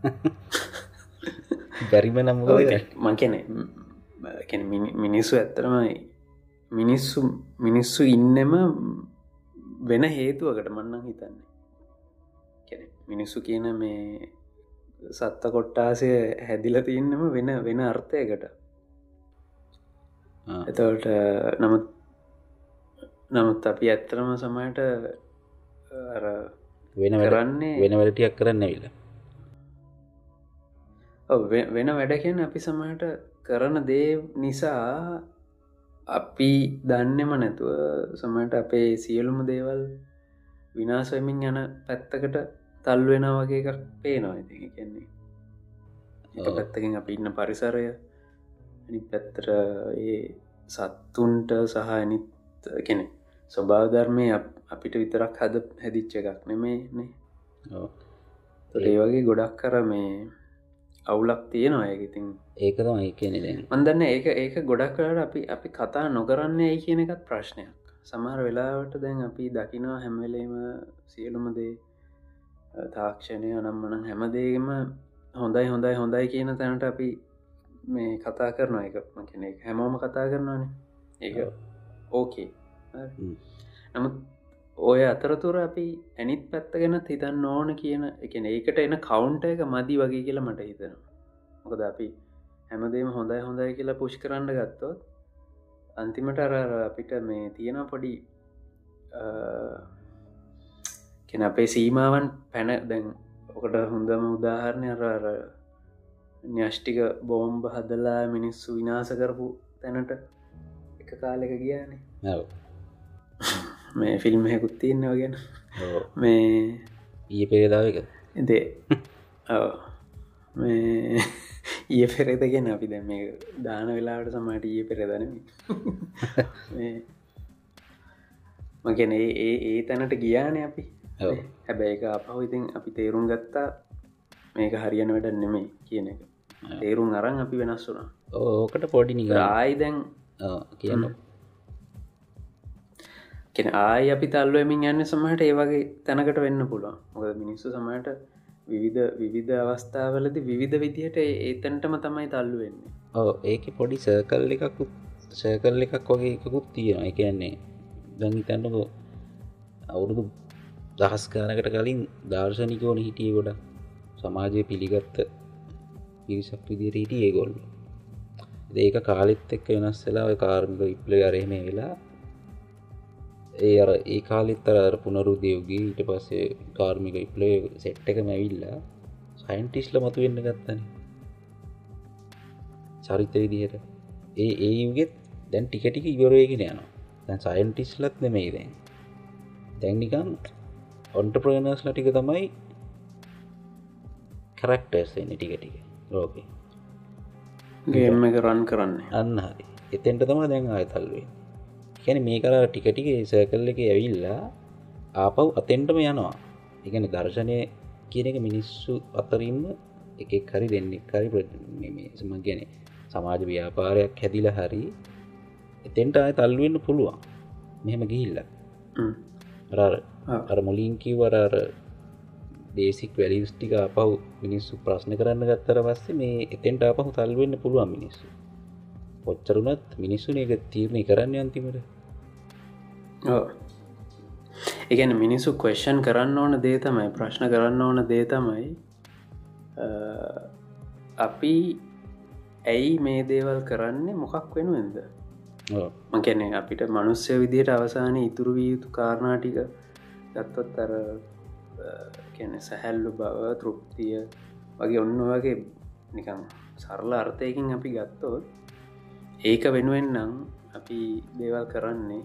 බැරිම නම් මකැන මිනිස්සු ඇත්තරමයි මිනිස්සු මිනිස්සු ඉන්නම වෙන හේතුවකට මන්නන් හිතන්නේ. මිනිස්සු කියන මේ සත්ත කොට්ටාසය හැදිල තියන්නම වෙන වෙන අර්ථයකට. එතවට නමුත් නමුත් අපි ඇත්තරම සමයට වෙන කරන්නේ වෙන වැඩටියක් කරන්න විල වෙන වැඩකෙන් අපි සමහට කරන දේ නිසා අපි දන්නෙම නැතුව සමට අපේ සියලුම දේවල් විනාශවමින් යන පැත්තකට තල්වෙන වගේ එකක් පේනවා ඇති කියන්නේ පැත්තකින් අපි ඉන්න පරිසරය පැත්තර ඒ සත්තුන්ට සහ ඇනිත් කෙනෙ ස්වභාවධර්මය අපිට විතරක් හද හැදිච්ච එකක් නෙමේ නේ. ඒ වගේ ගොඩක් කර මේ අවුලක් තියෙනවා ඒක තමයි කියනෙ මන්දන්න ඒක ඒක ගොඩක් කරට අපි අපි කතා නොකරන්න ඒ කියන එකත් ප්‍රශ්නයක්. සමහර වෙලාවට දැන් අපි දකිනවා හැම්වෙලේම සියලුමදේ තාක්ෂණය අනම්මන හැමදේම හොඳයි හොඳයි හොඳයි කියන තැනට අපි මේ කතා කරනවා. එක කෙනෙ හැමෝම කතා කරනවානේ. ඒක ඕකේ. නමුත් ඔය අතරතුර අපි ඇනිත් පැත්ත ගැන හිතන්න ඕන කියන එකන ඒකට එන කවුන්ට එක මදි වගේ කියලා මට හිතෙනවා. මොකද අපි හැමදේම හොඳයි හොඳයි කියලා පුෂ් කරන්න ගත්තොත් අන්තිමට අර අපිට මේ තියෙන පොඩි කෙන අපේ සීමාවන් පැන දැන් ඔකට හොඳම උදාහරණය අර න්‍යෂ්ටික බෝම්බ හදලා මිනිස්සු විනාස කරපු තැනට එක කාලෙක ගියානේ. මේ ෆිල්ම් හැකුත් තියන්න වගෙන මේ ඊය පෙරේදාවක එදේ මේ ඊය පෙරේදගෙන අපි දැ මේ දාන වෙලාවට සමට ඊය පෙරදන මගැන ඒ ඒ තැනට ගියානය අපි. හැබැයි එක අපහු ඉතින් අපි තේරුම් ගත්තා මේක හරියන වැඩ නෙමේ කියන එක. තේරුම් අරන් අපි වෙනස් වුනා ඕකට පොඩි නික ආයි දැන් කියන්න කෙන ආය අපි තල්ලුවමින් යන්න සමහට ඒවගේ තැනකට වෙන්න පුළුවන්. මොකද මිනිස්සු සමහට විවිධ විවිධ අවස්ථාවලද විවිධ විදිහට ඒතැන්ටම තමයි තල්ලු වෙන්නේ ඕ ඒක පොඩි සර්කල් එකකුත් සර්කල් එකක් වගේ එකකුත් තියෙන එකන්නේ දැඟිතන්නකෝ අවුරුදු දහස් ගානකට කලින් දර්ශනිකෝන හිටිය ගොඩ සමාජය පිළිගත්ත පිරිසක් විදිර හිටිය ඒගොල්ල. ඒක කාලෙත් එක්ක වෙනස් වෙලා කාර්මික ඉප්ල අරහෙම වෙලා ඒ අර ඒ කාලෙත් අර පුනරුදයෝගේ ඊට පස්සේ කාර්මික ඉප්ලේ සෙට් එක මැවිල්ලා සයින්ටිස්ල මතු වෙන්න ගත්තන. චරිත විදිහට. ඒ ඒගෙත් දැන් ටිකටික ඉවරයගෙන යනවා. දැන් සයින්ටිස්ලත් නෙමෙයි දැන්. දැන්නිකම් ඔන්ට ප්‍රනර්ස් ලටික තමයි කරක්ටර්ස් එන්න ටික ටික ලෝකේ. ගේම එක රන් කරන්න. අන්න හරි. එතෙන්ට තම දැන් අයතල්වේ කැන මේ කර ටිකටික සකල් එක ඇවිල්ලා ආපව් අතෙන්ටම යනවා. එකන දර්ශනය කියන එක මිනිස්සු අතරින්ම එකෙක් හරි දෙන්නෙක් හරි සම ගැන සමාජ ව්‍යාපාරයක් හැදිල හරි එතෙන්ට අය තල්ලුවෙන්න්න පුළුවන්. මෙහෙම ගිහිල්ල. අර මුලින් කිවරර දේසික් වැලිස් ටික අපහු මිනිස්සු ප්‍රශ්න කරන්න ගත්තර පස්සේ මේ එතෙන්ට අපහු තල්වෙන්න පුළුවන් මිනිස්සු. ඔච්චරුනත් මිනිස්සුන එක තීරණය කරන්න අන්තිමට එකන මිනිස්සු කොේෂන් කරන්න ඕන දේ තමයි ප්‍රශ්න කරන්න ඕන දේ තමයි අපි ඇයි මේ දේවල් කරන්නේ මොකක් වෙනුවෙන්ද? මකැනෙ අපිට මනුස්්‍ය විදියට අවසානය ඉතුරු විය යුතු කාරණාටික ගත්තොත් අර කැන සැහැල්ලු බව තෘප්තිය වගේ ඔන්න වගේ නිකම් සරල අර්ථයකින් අපි ගත්තොත් ඒක වෙනුවෙන් නම් අපි දේවල් කරන්නේ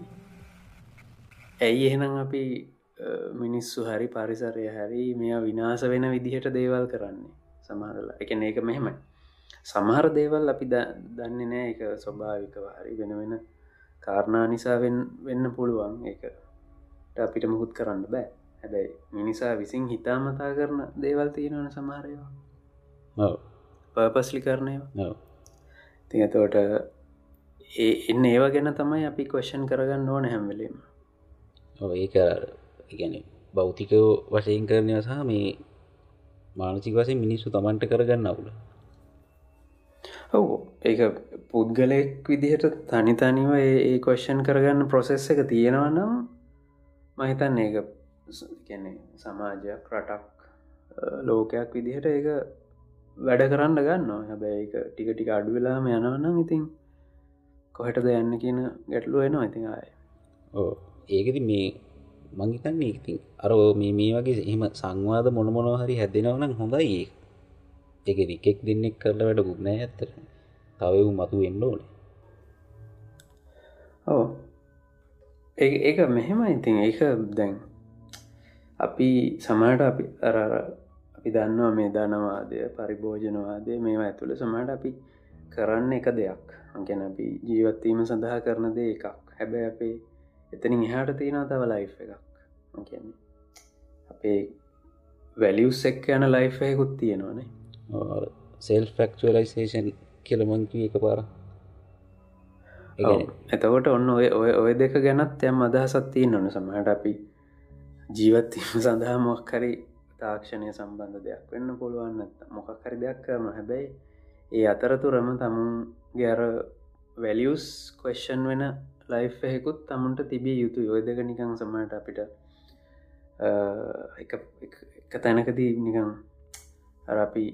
ඇයි එහෙනම් අපි මිනිස්සු හරි පරිසරය හැරි මෙයා විනාස වෙන විදිහට දේවල් කරන්නේ? සමහරලා එක ඒක මෙහෙමයි. සමහර දේවල් අපි දන්නේ නෑ එක ස්වභාවිකව හරි වෙන වෙන කාරණා නිසා වෙන්න පුළුවන්. ඒකට අපිට මුකුත් කරන්න බෑ. හැබැයි මිනිසා විසින් හිතාමතා කරන දේවල් තියෙනවන සමහරයවා පර්පස්ලි කරනය ති ඇතවට ඒ එන්න ඒව ගැන තමයි අපි කොෂන් කරගන්න ඕන හැම්වෙලීම ඒක ගැන බෞතිකෝ වශයෙන් කරනය සහ මේ මානසික වසය මිනිස්සු තමන්ට කරගන්න අවුල. ඔවු ඒක පුද්ගලයෙක් විදිහට තනිතනිව ඒ කොෂන් කරගන්න ප්‍රොසෙස් එක තියෙනවා නම් මහිතන්න ඒක කියන්නේ සමාජයක් රටක් ලෝකයක් විදිහට ඒක වැඩ කරන්න ගන්න හැබැයි ටික ටික අඩු වෙලාම යනවනම් ඉතින් කොහටද යන්න කියන ගැටලුව එනවා. ඉතින් ආය. ඕ ඒකති මේ මංහිතන්නේ ඉතින් අර මේ මේ වගේ එහම සංවාද මොනමොනෝ හරි හැදෙනවනම් හොඳයි ඒ එක රිකෙක් දෙන්නෙක් කරලා වැඩ ගුක්නෑ ඇත්තර තවවු මතු වෙන්න ඕනේ. ඕ ඒ මෙහෙම ඉතින්. ඒක දැන් අපි සමහට අපි අර අපි දන්නවා මේ ධනවාදය පරිභෝජනවාදය මේවා ඇතුළ සමහට අපි කරන්න එක දෙයක්. ගැන අපි ජීවත්වීම සඳහා කරන දේ එකක්. හැබැ අපේ එතනින් එහාට තියෙන තව ලයි් එකක්. කියන්නේ අපේ වැලියස් එක් යන ලයිෆයකුත් තියෙනවානේ. සෙල් ෆක්ලයිසේෂන් කියලමංකී එක පාර එතකොට ඔන්න ඔය ඔය ඔය දෙක ගැනත් යම් අදහසත් තියෙන් ඕන. සමහට අපි ජීවත්වීම සඳහා මොක්කරි තාක්ෂණය සම්බන්ධ දෙයක් වෙන්න පුළුවන් මොකක්හරි දෙයක් කරන හැබැයි ඒ අතරතුරම තමුන් ගැර වැලියස් කොස්ෂන් වෙන ලයිෆ්හෙකුත් තමුන්ට තිබිය යුතු යොය දෙක නිකං සමට අපිට එක තැනකදී නිකං අරපි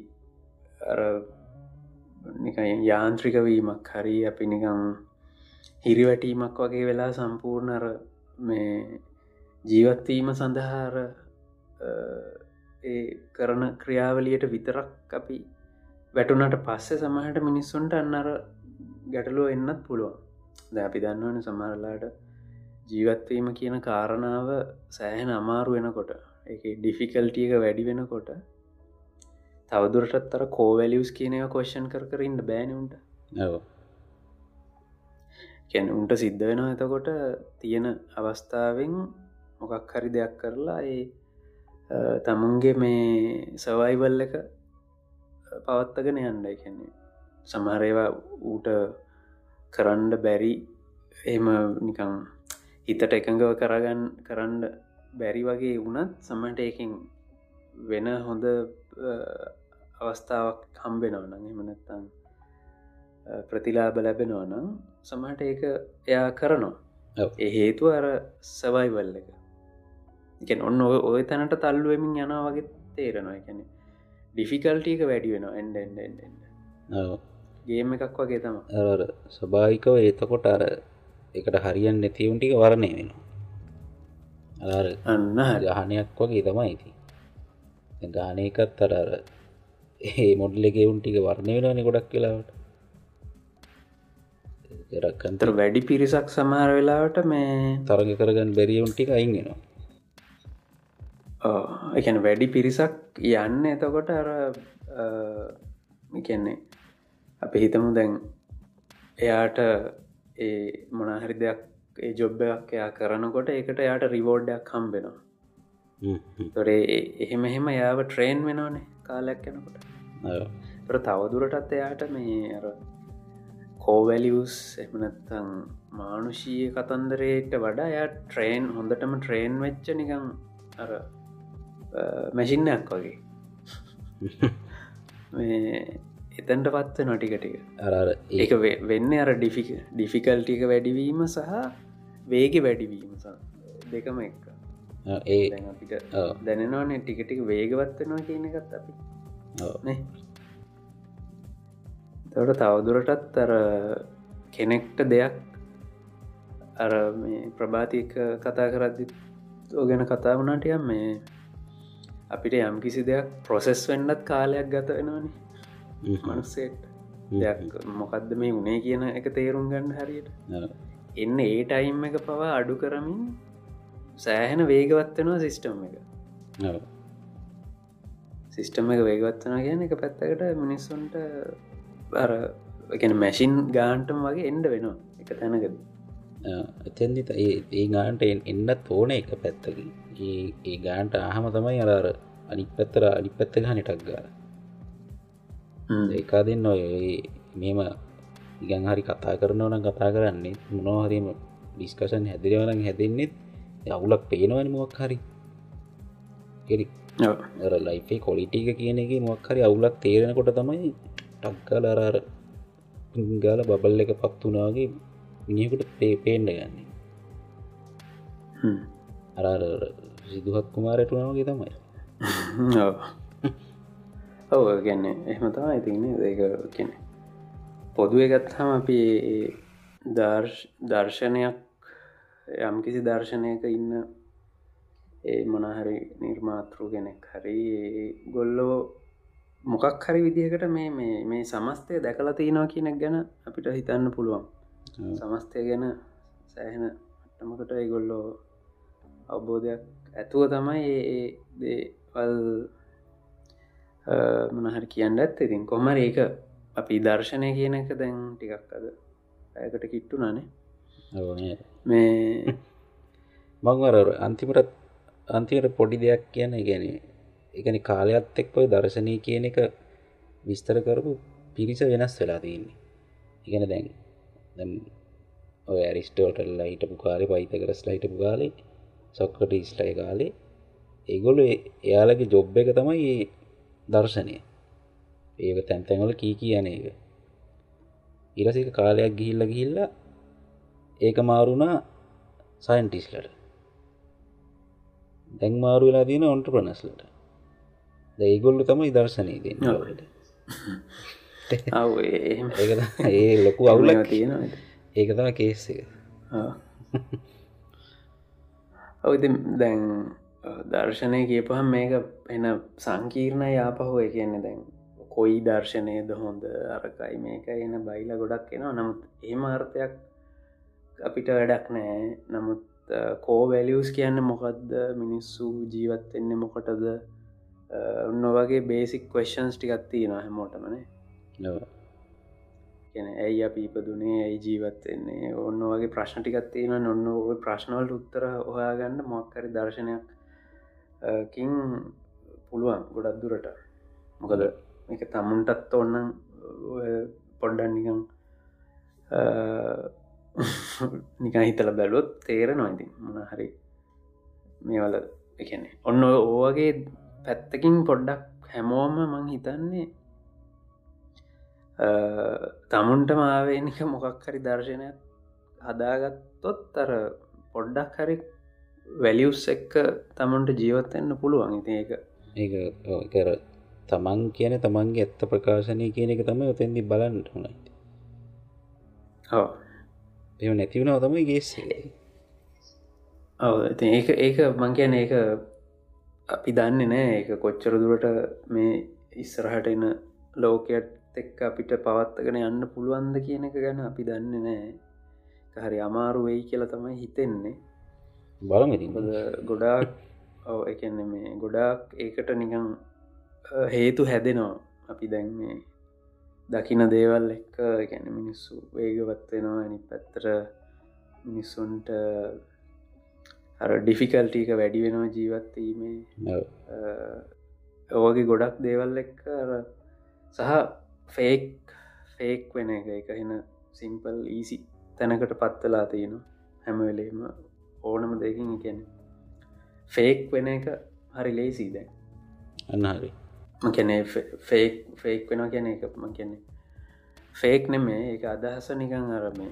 යාන්ත්‍රිකවීමක් හරි අපි නිකං හිරිවැටීමක් වගේ වෙලා සම්පූර්ණර මේ ජීවත්වීම සඳහාර ඒ කරන ක්‍රියාවලියට විතරක් අපි වැටුනට පස්සේ සමහට මිනිස්සුන්ට අන්නර ගැටලුව එන්නත් පුළුවන්. ද අපි දන්නවන සමහරලාට ජීවත්වීම කියන කාරණාව සෑහෙන අමාරු වෙනකොට එක ඩිෆිකල්ටියක වැඩි වෙනකොට තවදුරටත් අර කෝවැලියස් කියනව කොෂන් කර කරන්න බෑනඋන්ට කැන උන්ට. සිද්ධ වෙනවා එතකොට තියෙන අවස්ථාවෙන් මොකක් හරි දෙයක් කරලා ඒ තමුන්ගේ මේ සවයිවල් එක පවත්තගෙන යන්නයි කැන්නේ සමහරේවා ඌට කරන්ඩ බැරි එම නිකං හිතට එකඟව කරගන්න කරන්න බැරි වගේ වුණත් සමට එකින් වෙන හොඳ අවස්ථාවක් හම්බෙනවන එමනත්තන් ප්‍රතිලාබ ලැබෙනවා නම් සමහට ඒක එයා කරනවා. ඒ හේතු අර සවයිවල් එක. එකන් ඔන්න ඔය තැනට තල්ලුවමින් යනා වගේ තේරෙනවා. එකැන ඩිෆිකල්ටික වැඩි වෙනවා. එන්ඩ ගේම එකක් වගේ තම ස්වභාවිකව එතකොට අර එකට හරියන් නැතිවුන්ටික වරණය වෙනවා. අන්න ගහනයක් වගේ තමයි ඉති ගානයකත් අර අර ඒ මොඩ්ලෙගෙවුන් ටික වර්ණය වෙනනි ගොඩක් කියලාවට රක්කන්තර වැඩි පිරිසක් සමහර වෙලාවට මේ තරග කරගන්න බැරියවුන් ටික අයිගෙනවා එකන වැඩි පිරිසක් යන්න එතකොට අර කියන්නේ අප හිතමු දැන් එයාට ඒ මොනහරි දෙයක් ඒ ජොබ්බයක් එයා කරනකොට ඒකට යායට රිවෝඩ්ඩයක් හම්බෙනවා. තොරේ එහෙම එහෙම යාව ට්‍රේන් වෙනවානේ කාලයක් යනකොට. තොර තවදුරටත් එයාට මේ අර කෝවැලියස් එමනත්තං මානුෂීය කතන්දරයට වඩා යා ට්‍රේන් හොඳටම ට්‍රේන් වෙච්ච නිකං අර මැසින්නයක් වගේ එතැන්ට පත්ව නොටිකටික අර ඒක වෙන්න අර ඩිෆික ඩිෆිකල්ටික වැඩිවීම සහ වේග වැඩිවීම දෙකම එක්ක. ඒ දැනවාන ටිකටික වේගවත්වෙනවා කියන එකත් අපි. තවට තවදුරටත් අර කෙනෙක්ට දෙයක් අර මේ ප්‍රභාතික කතා කරද්දි ගැන කතා වනාටයම් මේ අපිට යම් කිසි දෙයක් ප්‍රොසෙස් වෙන්නත් කාලයක් ගත වෙනවානේ මනුස්සෙක්ට දෙයක් මොකක්ද මේ උනේ කියන එක තේරුම් ගන්න හරියට. එන්න ඒ ටයිම් එක පවා අඩු කරමින් සෑහෙන වේගවත්වෙනවා සිිස්ටම් එක. සිිස්ටම් එක වේගවත්වන කියන එක පැත්තකට මිනිස්සුන්ට අර මැසින් ගාන්ටම් වගේ එන්ඩ වෙනවා එක තැනකද. එතැදි ඒ ගාන්ට එන්න තෝන එක පැත්තකි ඒ ගාන්ට ආහම තමයි අරර අනි පැත්තර අනි පැත්ත ගනිටක් ගාර ඒකා දෙන්න ඔය මෙම ඉගන් හරි කතා කරනවන කතා කරන්නේ මොනෝහරීම ඩිස්කෂන් හැදිරවන හැදෙන්නෙත් අවුලක් පේනවනි මොක් හරි. ලයිෆේ කොලිටික කියන එක මොක් හරි අවුලක් තේරෙනකොට තමයි ටක්කල අරර ගාල බබල් එක පත්තුනාගේ මිනිියකුට පේ පේන්ඩ ගන්නේ. අරර සිදුහත් කුමාරටුනාවගේ තමයි ඔව ගැන්නේ එහෙම තම ඉතින්නේ ඒක කියන පොදුව ගත්හම අපි දර්ශනයක් යම් කිසි දර්ශනයක ඉන්න ඒ මොනහරි නිර්මාතෘ කෙනෙක් හරි ගොල්ලෝ මොකක් හරි විදිහකට මේ මේ මේ සමස්තය දැකලා තියෙනවා කියනෙක් ගැන අපිට හිතන්න පුළුවන්. සමස්තය ගැන සෑහෙන අටමකට ඒගොල්ලෝ අවබෝධයක් ඇතුව තමයි ඒ දේවල් මනහර කියන්න ඇත් ඉතින් කොමර ඒක අපි දර්ශනය කියන එක දැන් ටිකක් අද ඇකට කිට්ටු නනේ මේ මංවර අන්තිමටත් අන්තිමට පොඩි දෙයක් කියන ගැන එකන කාලයක්ත් එක් ඔය දර්ශනය කියන එක විස්තර කරපු පිරිස වෙනස් වෙලා තියන්නේ. ඉගෙන දැන් ඔය ඇරිස්ටෝටල්ලා හිටපු කාලෙ පයිත කරස් ලහිටපු කාලේ සොක්කට ඉස්ලයි කාලේ ඒගොලු එයාලගේ ජොබ් එක තමයි දර්ශනය. ඒක තැන්තැන්වල කී කියන එක. ඉරසික කාලයක් ගිහිල්ල ගිහිල්ල ඒක මාරුණා සයින්ටිස්ලට දැන් මාරු වෙලා තියෙන ඔන්ට ප්‍රනස්ලට ඒගොල්ලු තමයි දර්ශනය දෙන්න ඒ ලොකු අවුල තියෙනවා ඒක. තම කේස් එක. ඔවති දැන් දර්ශනය කියපහම් මේක එන සංකීර්ණ යාපහුව කියන්නේ දැන් කොයි දර්ශනයද හොඳ? අරකයි මේක එන බයිල ගොඩක් එනවා. නමුත් ඒම අර්ථයක් අපිට වැඩක් නෑ නමුත් කෝ වැලියස් කියන්න මොකක්ද මිනිස්සු ජීවත්වෙන්නේ මොකටද? ඔන්න වගේ බේසික් කවේෂන්ස් ටිකත්තියෙන හැමෝටමනේ කියන ඇයි අප ඉපදුනේ? ඇයි ජීවත්වෙන්නේ ඔන්න වගේ ප්‍රශ්න ටිකත් තියෙන ඔන්න ඔය ප්‍රශ්නවලට උත්තර හොයාගන්න මොක්කරි දර්ශනයක් කින් පුළුවන් ගොඩක් දුරට. මොකද එක තමුන්ටත් ඔන්න පොඩ්ඩන් නිකං නිකන් හිතල බැලුවොත් තේර නොයිති මොන හරි මේවල එකන්නේ ඔන්න ඕවගේ පැත්තකින් පොඩ්ඩක් හැමෝම මං හිතන්නේ තමුන්ට මාවේනික මොකක් හරි දර්ශනයක් හදාගත්තොත් අර පොඩ්ඩක් හරි වැලියුස් එක්ක තමුන්ට ජීවත්වෙන්න පුළුවන්. ඉති ඒක ඒ කර තමන් කියන තමන්ගේ ඇත්ත ප්‍රකාශනය කියන එක තම ඔතැන්දි බලන්ට හොනයි එ නැතිවුණාව තමයි ගේස්සේ ඔව ඒක ඒක මං කියන ඒක අපි දන්න නෑ ඒක කොච්චර දුරට මේ ඉස්සරහට එන ලෝකයට එක්ක අපිට පවත්තගෙන යන්න පුළුවන්ද කියන එක ගැන අපි දන්න නෑ හරි අමාරු වෙයි කියලා තමයි හිතෙන්නේ බලමති ගොඩාක් ඔව එකන්න මේ ගොඩාක් ඒකට නිකං හේතු හැදෙනවා. අපි දැන් මේ දකින දේවල් එක්ක ගැන මිනිස්සු වේගවත් වෙනවා. ඇනි පැත්තර මිනිස්සුන්ට අර ඩිෆිකල්ටීක වැඩි වෙනවා ජීවත්වීමේ ඔවගේ ගොඩක් දේවල් එක්ක සහ ෆේක් ෆේක් වෙන එක. එක එන සිම්පල් ඊසි තැනකට පත්වලා තියෙනවා. හැමවෙලේම ඕනම දෙකින් එකැන ෆේක් වෙන එක හරි ලේසී දැන්. අන්නහරි මකැන ෆේක් ෆේක් වෙන ගැන එක ම කියන්නේ ෆේක් නෙමේ එක අදහස නිකං අරමේ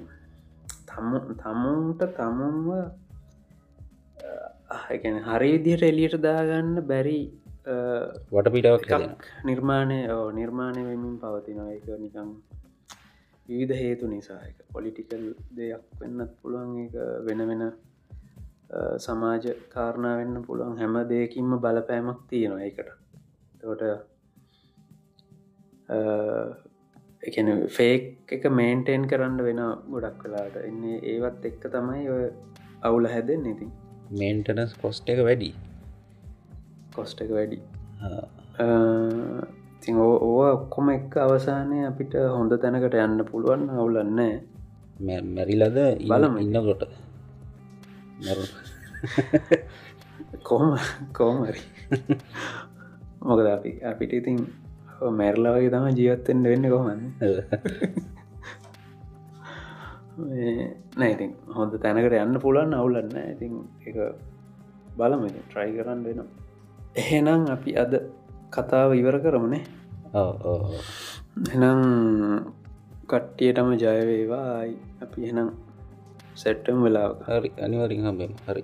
තමු තමුන්ට තමුන්ව ගැන හරි විදිහට එලියට දාගන්න බැරි වට පිටාවක් නිර්මාණය නිර්මාණය වෙමින් පවතින එක නිකං විවිධ හේතු නිසා. එක පොලිටිකල් දෙයක් වෙන්නත් පුළුවන්. එක වෙන වෙන සමාජ කාරණා වෙන්න පුළුවන් හැම දෙයකින්ම බලපෑමක් තියෙනවා එකට තොට එකන ෆේක් එක මේන්ටේන් කරන්න වෙන ගොඩක් වෙලාට එන්නේ ඒවත් එක්ක තමයි ඔය අවුල හැදෙන් ඉතින්. මේන්ටනස් කොස්ට එක වැඩි. කොස්ට එක වැඩි. ති ඕ ඔක්කොම එක් අවසානය අපිට හොඳ තැනකට යන්න පුළුවන් අවුලන්න මැරිලද බලමු. ඉන්නකොට කොහොම කෝමරි මොකද අපි අපිට ඉතින් මැරලවගේ තම ජීවත්තෙන් වෙන්න කොහමන්න නෑඉතින් හොඳ තැනකට යන්න පුළුවන් අවුලන්න ඉතින් එක බලම ට්‍රයි කරන්න වෙනවා. එහෙනම් අපි අද කතාව ඉවර කරමනේ. එනම් කට්ටියටම ජයවේවායි අපි එනම් සැට්ටම් වෙලාව හරි අනිවරින් හම්බෙම. හරි.